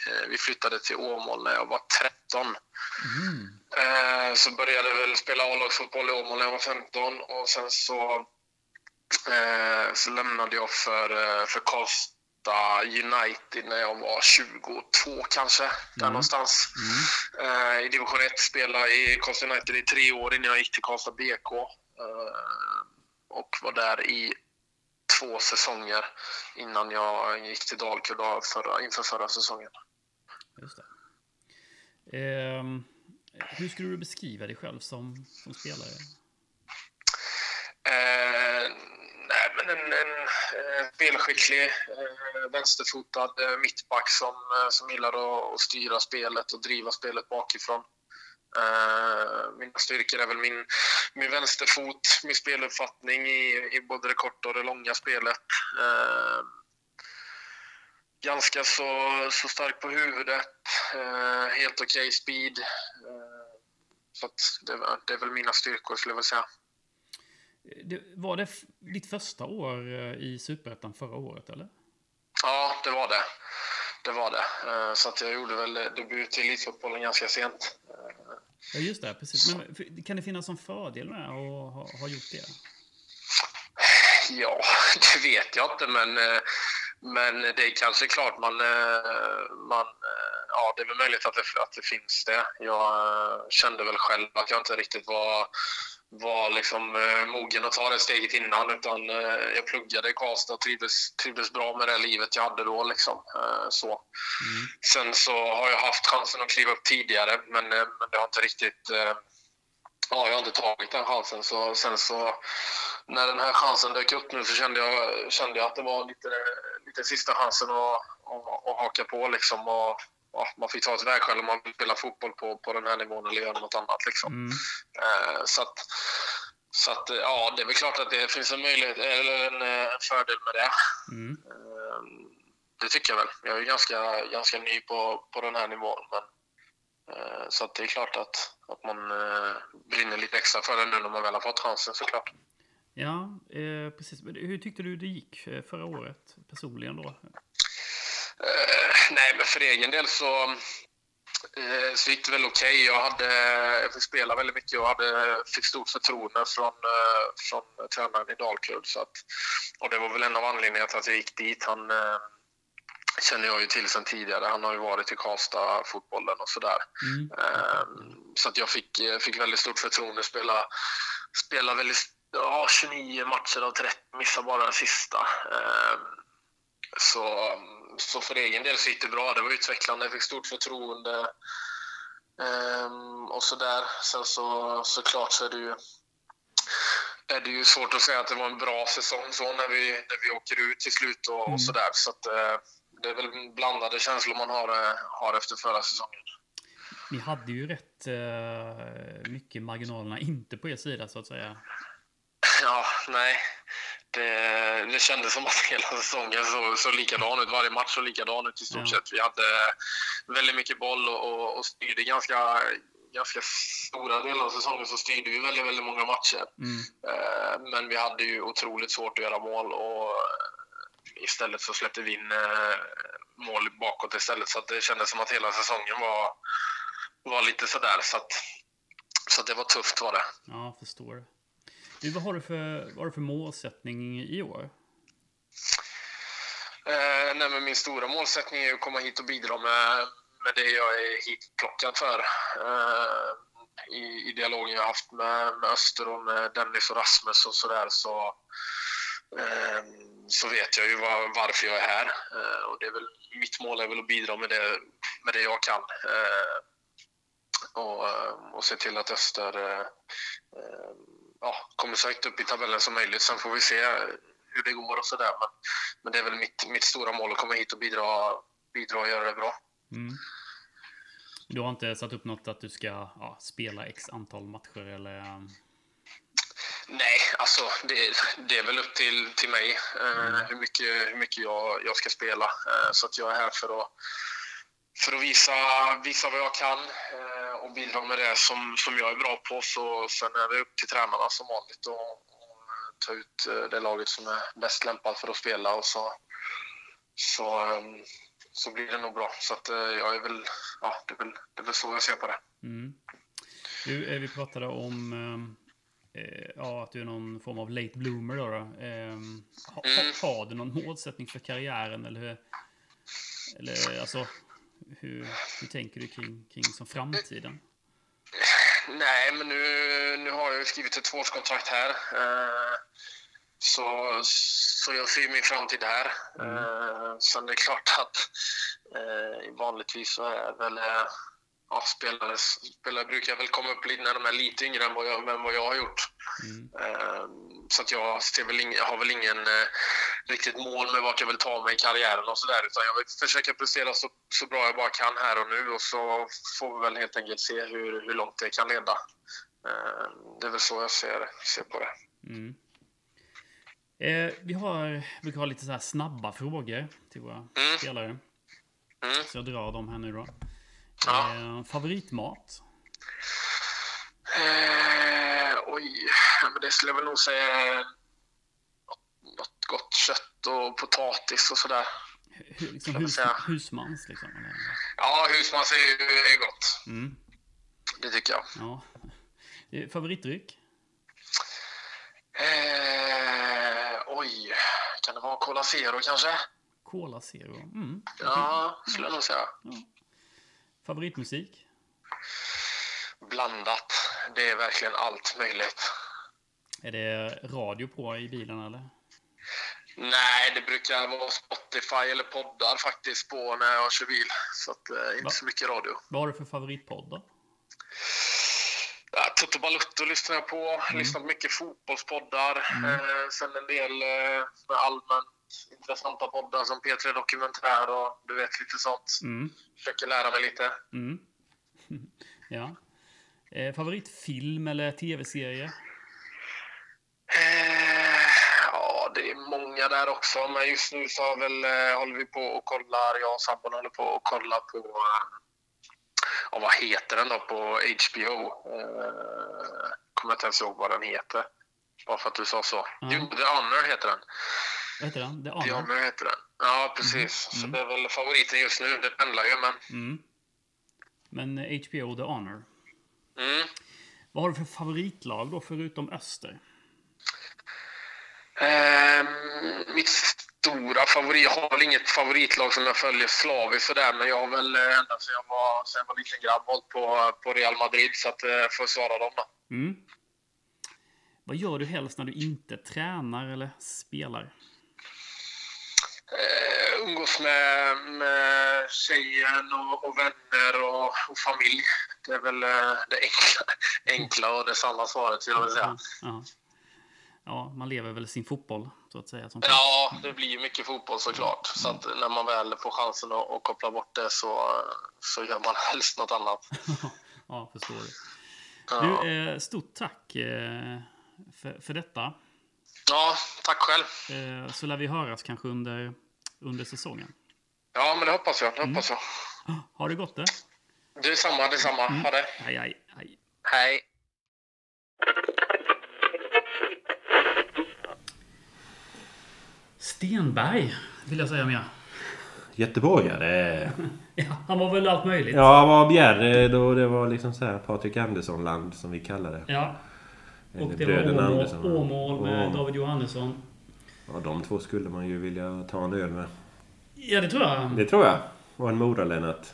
eh, vi flyttade till Åmål när jag var 13. Mhm. Eh, så började jag väl spela A-lagsfotboll i Åmål när jag var 15 och sen så, eh, så lämnade jag för, eh, för Karlstad United när jag var 22 kanske, där Mm. någonstans. Mm. Eh, I division 1 spelade i Karlstad United i tre år innan jag gick till Karlstad BK. Eh, och var där i två säsonger innan jag gick till Dalkurd förra, inför förra säsongen. Just det. Ehm, hur skulle du beskriva dig själv som, som spelare? Eh, nej, men en, en eh, spelskicklig, eh, vänsterfotad eh, mittback som, eh, som gillar att, att styra spelet och driva spelet bakifrån. Eh, mina styrkor är väl min, min vänsterfot, min speluppfattning i, i både det korta och det långa spelet. Eh, ganska så, så stark på huvudet, eh, helt okej speed. Eh, så att det, det är väl mina styrkor skulle jag vilja säga. Det, var det ditt första år eh, i Superettan förra året, eller? Ja, det var det. Det var det. Eh, Så att jag gjorde väl debut i elitfotbollen ganska sent. Eh, Ja, just det. Precis. Men kan det finnas en fördel med att ha, ha gjort det? Ja, [laughs] det vet jag inte, men, eh, men det är kanske klart man... eh, man eh, ja, det är väl möjligt att det, att det finns det. Jag eh, kände väl själv att jag inte riktigt var, var liksom, eh, mogen att ta det steget innan. Utan eh, jag pluggade i Karlstad och trivdes, trivdes bra med det livet jag hade då. Liksom. Eh, Så. Mm. Sen så har jag haft chansen att kliva upp tidigare, men, eh, men det har inte riktigt... eh, Ja, jag har inte tagit den chansen. Så, sen så, när den här chansen dök upp nu så kände jag, kände jag att det var lite, lite sista chansen att, att, att haka på. Liksom, och, ja, man fick ta ett vägskäl om man vill spela fotboll på, på den här nivån eller göra något annat. Liksom. Mm. Eh, så att, Så att, eh, ja, det är väl klart att det finns en möjlighet, eller en, eh, en fördel med det. Mm. Eh, Det tycker jag väl. Jag är ganska, ganska ny på, på den här nivån. Men, eh, så att det är klart att, att man eh, brinner lite extra för det nu när man väl har fått chansen såklart. Ja, eh, precis. Hur tyckte du det gick eh, förra året personligen då? Eh, nej, men för egen del så, eh, så gick det väl okej. Jag, hade, jag fick spela väldigt mycket och hade, fick stort förtroende från, eh, från tränaren i Dalkurd. Så att, och det var väl en av anledningarna till att jag gick dit. Han eh, känner jag ju till sedan tidigare. Han har ju varit i Karlstad-fotbollen och sådär. Mm. Ehm, Så att jag fick, eh, fick väldigt stort förtroende. Spela, spela väldigt, ja, 29 matcher av 30, missade bara den sista. Så, så för egen del så gick det bra. Det var utvecklande. Jag fick stort förtroende. Ehm, och sådär. Sen så såklart så är det ju är det ju svårt att säga att det var en bra säsong så när vi, när vi åker ut till slut och, Mm. och sådär. Så att, eh, det är väl blandade känslor man har, eh, har efter förra säsongen. Ni hade ju rätt eh, mycket marginalerna inte på er sida så att säga. Ja, nej. Det, det kändes som att [laughs] hela säsongen såg så likadan ut. Varje match såg likadan ut i stort sett. Vi hade väldigt mycket boll och, och, och styrde ganska, ganska stora delar av säsongen så styrde vi väldigt, väldigt många matcher. Mm. Eh, Men vi hade ju otroligt svårt att göra mål och istället så släppte vi in eh, mål bakåt istället. Så det kändes som att hela säsongen var, var lite sådär. Så att, så att det var tufft var det. Ja, förstår. Du, vad har du för, vad har du för målsättning i år? Eh, nej, men min stora målsättning är att komma hit och bidra med, med det jag är hitplockad för. Eh, i, I dialogen jag haft med, med Öster och med Dennis och Rasmus och sådär så, eh, så vet jag ju var, varför jag är här. Eh, och det är väl, mitt mål är väl att bidra med det, med det jag kan. Eh, och, eh, och se till att Öster eh, eh ja, kommer så högt upp i tabellen som möjligt. Sen får vi se hur det går och sådär. Men, men det är väl mitt, mitt stora mål att komma hit och bidra, bidra och göra det bra. Mm. Du har inte satt upp något att du ska ja, spela x antal matcher eller... Nej, alltså det, det är väl upp till, till mig eh, hur mycket, hur mycket jag, jag ska spela. Eh, så att jag är här för att, för att visa, visa vad jag kan eh, och bidra med det som, som jag är bra på. Så, sen är det upp till tränarna som vanligt och, och ta ut eh, det laget som är bäst lämpat för att spela. Och så, så, eh, så blir det nog bra. Så att, eh, jag är väl, ja, det, är väl, det är väl så jag ser på det. Mm. Du, eh, vi pratade om um, eh, ja, att du är någon form av late bloomer. Då, då. Ehm, ha, Mm. ha, har du någon målsättning för karriären? Eller, hur, eller alltså, hur, hur tänker du kring, kring som framtiden? Nej, men nu, nu har jag skrivit ett tvåårskontrakt här. Eh, så, så jag ser min framtid här. Eh, sen är det klart att eh, vanligtvis så är väl ja, spelare, spelare brukar väl komma upp lite när de är lite yngre än vad jag, än vad jag har gjort. Mm. Eh, så att jag, ser väl ing, har väl ingen eh, riktigt mål med vart jag vill ta mig i karriären och sådär. Utan jag vill försöka prestera så, så bra jag bara kan här och nu och så får vi väl helt enkelt se hur, hur långt det kan leda. Eh, det är väl så jag ser, ser på det. Mm. Eh, vi har, brukar ha lite så här snabba frågor till våra Mm. spelare. Mm. Så jag drar dem här nu då. Ja. Eh, favoritmat? Eh, oj, ja, men det skulle jag väl nog säga något, gott kött och potatis och sådär. Hu- liksom hus, husmans liksom? Eller? Ja, husmans är, är gott. Mm. Det tycker jag. Ja. Eh, Favoritdryck? Eh, oj, kan det vara Cola Zero kanske? Cola Zero. Mm. Ja, skulle jag nog säga. Favoritmusik? Blandat. Det är verkligen allt möjligt. Är det radio på i bilen eller? Nej, det brukar vara Spotify eller poddar faktiskt på när jag kör bil. Så att, eh, inte Va? så mycket radio. Vad har du för favoritpodd då? Ja, Toto Balutto lyssnar jag på. Lyssnar på mycket fotbollspoddar. Eh, sen en del eh, allmänt intressanta poddar som P3 Dokumentär och du vet lite sånt. Mm. Försöker lära mig lite. Mm. [laughs] ja. Eh, favoritfilm eller tv-serie? det är många där också. Men just nu så väl, eh, håller vi på och kollar, jag och sambon håller på och kollar på, eh, ja, vad heter den då på HBO? Eh, kommer inte ens ihåg vad den heter. Bara för att du sa så. Ja. Jo, The Honor heter den. Vad heter den? The The Honor? Honor heter den. Ja, precis. Mm. Så det är väl favoriten just nu. Det pendlar ju, men... Mm. Men eh, HBO The Honor. Mm. Vad har du för favoritlag då, förutom Öster? Ehm, mitt stora favorit, jag har väl inget favoritlag som jag följer slaviskt sådär, men jag har väl eh, ända sedan jag var, sedan jag var liten grabb hållit på, på Real Madrid, så att eh, får jag svara dem då. Mm. Vad gör du helst när du inte tränar eller spelar? Eh, umgås med, med tjejen och, och vänner och, och familj. Det är väl det enkla, [laughs] enkla och det sanna svaret, skulle jag vilja säga. Ja. Ja, man lever väl sin fotboll, så att säga. Ja, det blir ju mycket fotboll såklart. Så att när man väl får chansen att, att koppla bort det så, så gör man [laughs] helst något annat. [laughs] ja, förstår du. Ja, Du, eh, stort tack eh, för, för detta. ja tack själv. Eh, så lär vi höras kanske under, under säsongen. Ja, men det hoppas jag. Det hoppas jag. Har det gått det? Det är samma, det är samma. Ha det. Hej, hej, hej. Hej. Stenberg, vill jag säga mer. Göteborgare. [laughs] Ja, han var väl allt möjligt. Ja, vad Bjerre då det var liksom så här Patrik Andersson-land som vi kallar det. Ja. Och Eller det var Åmål. Åmål med. David Johannesson. Ja, de två skulle man ju vilja ta en öl med. Ja, det tror jag. Det tror jag. Och en Mora-Lennart.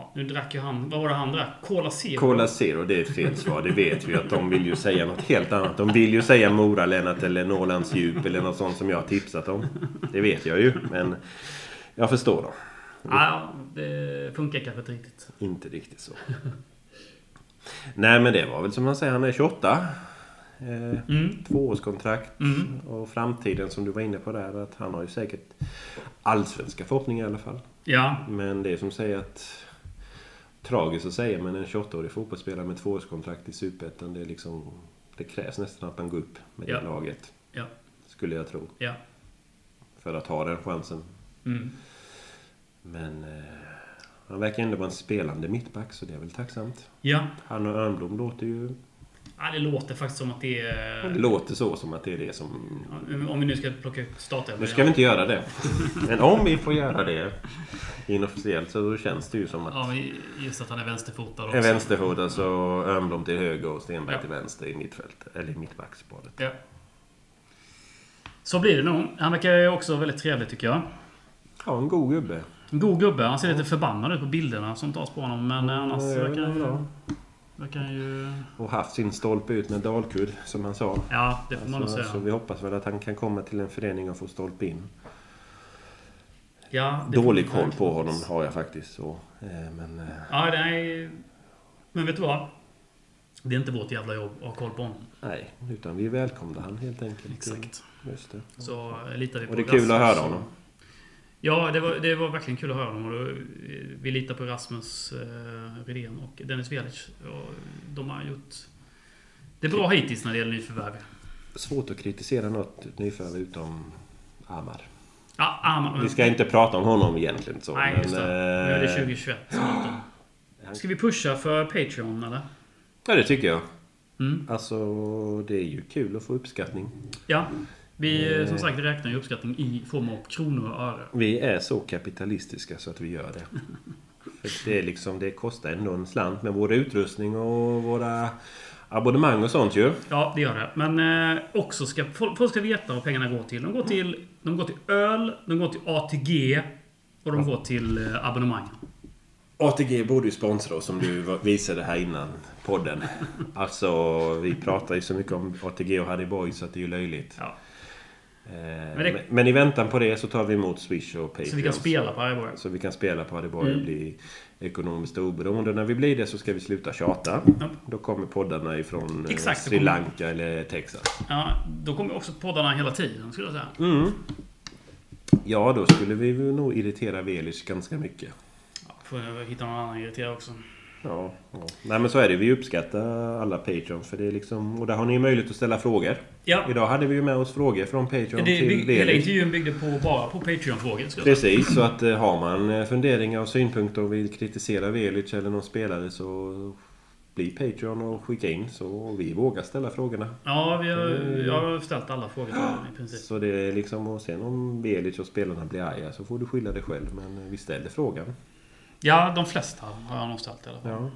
Ja, nu drack ju han... Vad var det han drack? Cola Zero? Cola Zero, det är ett fel svar. Det vet vi att de vill ju säga något helt annat. De vill ju säga Mora-Lennart eller Norrlands djup eller något sånt som jag har tipsat om. Det vet jag ju, men jag förstår dem. Ja, det funkar kanske inte riktigt. Inte riktigt så. Nej, men det var väl som man säger, han är 28. Eh, Mm. Tvåårskontrakt. Mm. Och framtiden som du var inne på där, att han har ju säkert allsvenska förhoppningar i alla fall. Ja, Men det är som säger att... Tragiskt att säga, men en 28-årig fotbollsspelare med tvåårskontrakt i Superettan, det liksom... Det krävs nästan att han går upp med Ja. det laget. ja, Skulle jag tro. ja. För att ha den chansen. Mm. Men... Eh, han verkar ändå vara en spelande mittback, så det är väl tacksamt. Ja. Han och Örnblom låter ju... ja, det låter faktiskt som att det Det är... låter så som att det är det som... Om vi nu ska plocka ut startelvan. Nu ska vi inte göra det. [laughs] Men om vi får göra det inofficiellt så känns det ju som att... Ja, men just att han är vänsterfotad också. En vänsterfotad så Örnblom till höger och Stenberg Ja. till vänster i mittfält. Eller i mittbacksparet. Ja. Så blir det nog. Han verkar ju också väldigt trevlig tycker jag. Ja, en god gubbe. En god gubbe. Han ser lite förbannad ut på bilderna som tas på honom. Men annars Ja, verkar han ju... ju... Och haft sin stolpe ut med dalkurd, som han sa. Ja, det får man nog Så, säga. så vi hoppas väl att han kan komma till en förening och få stolpe in. Ja, Dålig koll på honom har jag faktiskt. Så. Eh, Men eh, Ja, det är... Men vet du vad? Det är inte vårt jävla jobb att ha koll på honom. nej, utan vi välkomnar han helt enkelt. Exakt. Just det. Så litar vi på Och det är kul att höra honom. Ja, det var, det var verkligen kul att höra. Och då, eh, vi litar på Rasmus eh, Redén och Dennis Velic. Och de har gjort det är bra hittills när det gäller nyförvärv. Svårt att kritisera något nyförvärv utom Amar. Ja, Arman, Vi ska inte prata om honom egentligen så. Nej, just det. Nu är det eh, 2021. Ska vi pusha för Patreon eller? Ja, det tycker jag. Mm. Alltså, det är ju kul att få uppskattning. Ja. Vi eh, som Eh. sagt räknar ju uppskattning i form av kronor och öre. Vi är så kapitalistiska så att vi gör det. [laughs] För det, är liksom, det kostar ändå en slant med vår utrustning och våra abonnemang och sånt ju. Ja, det gör det. Men eh, också ska folk, folk ska veta vad pengarna går till. De går till, de går till öl, de går till ATG och de går till eh, abonnemang. ATG borde ju sponsra oss som du visade här innan podden. [laughs] Alltså, vi pratar ju så mycket om ATG och Harry Boy så att det är ju löjligt. Ja. Eh, det- Men, men i väntan på det så tar vi emot Swish och Patreon. Så vi kan spela på Arboga. Så vi kan spela på Harry Boy och Mm. bli ekonomiskt oberoende. När vi blir det så ska vi sluta tjata. Ja. Då kommer poddarna ifrån eh, Exakt, Sri kommer- Lanka eller Texas. Ja, då kommer också poddarna hela tiden skulle jag säga. Mm. Ja, då skulle vi nog irritera Velic ganska mycket. Ja, får hitta någon annan irriterad också. Ja, ja. Nej men så är det. Vi uppskattar alla Patreons. För det är liksom, och där har ni möjlighet att ställa frågor. Ja. Idag hade vi ju med oss frågor från Patreon Det, till bygg, hela intervjun byggde på, bara på Patreon-frågor. Precis, så att eh, har man eh, funderingar och synpunkter och vill kritisera Velic eller någon spelare så bli Patreon och skicka in så vi vågar ställa frågorna. Ja, vi har, jag har ställt alla frågor i princip. Så det är liksom, och sen om Velic och spelarna blir arga så får du skylla dig själv. Men vi ställer frågan. Ja, de flesta har jag nog ställt i alla fall. Ja.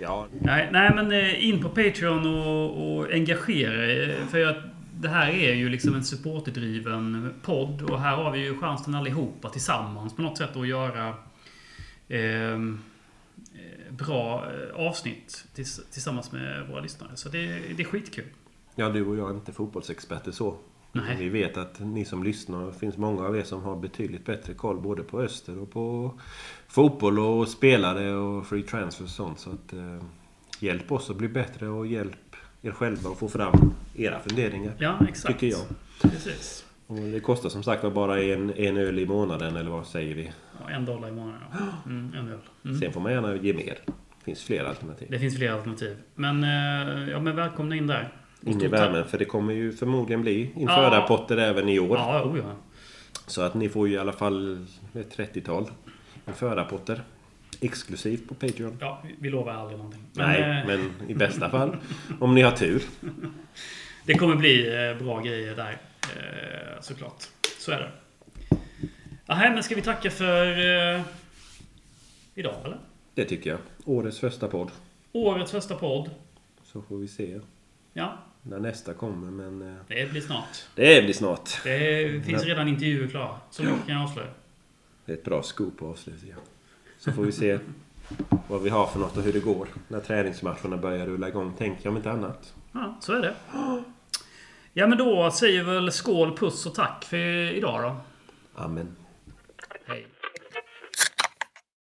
Ja, Nej, nej, men eh, in på Patreon och, och engagera er. För att det här är ju liksom en supporterdriven podd. Och här har vi ju chansen allihopa tillsammans på något sätt att göra ehm, eh, bra eh, avsnitt tills, tillsammans med våra lyssnare. Så det, det är skitkul. ja, du och jag är inte fotbollsexperter så. Nej. Vi vet att ni som lyssnar, det finns många av er som har betydligt bättre koll både på Öster och på fotboll och spelare och free transfer och sånt. Så att, eh, hjälp oss att bli bättre och hjälp er själva att få fram era funderingar. Ja, exakt. Tycker jag. Precis. Och det kostar som sagt bara en, en öl i månaden eller vad säger vi? Ja, en dollar i månaden. Ja. [gasps] Mm, en öl. Mm. Sen får man gärna ge mer. Det finns fler alternativ. Det finns fler alternativ. Men, eh, ja, men välkomna in där. In i värmen för det kommer ju förmodligen bli införarpotter även i år. Ja, oh, ja. Så att ni får ju i alla fall ett 30-tal införarpotter. Exklusivt på Patreon. ja, vi- lovar aldrig någonting. Men, Nej, eh, men i bästa fall. Om ni har tur. [laughs] Det kommer bli eh, bra grejer där. eh, Såklart. Så är det. Aha, men ska vi tacka för idag eller? Det tycker jag. Årets första podd. Årets första podd. Så får vi se Ja, när nästa kommer. Men det blir snart. det blir snart. Det finns redan intervjuer klara. Så mycket kan jag avslöja. Det är ett bra scoop att avsluta. Ja. Så får vi se vad vi har för något och hur det går. När träningsmatcherna börjar rulla igång. Tänker jag om inte annat. Ja, så är det. Ja, men då säger väl skål, puss och tack för idag då. Amen.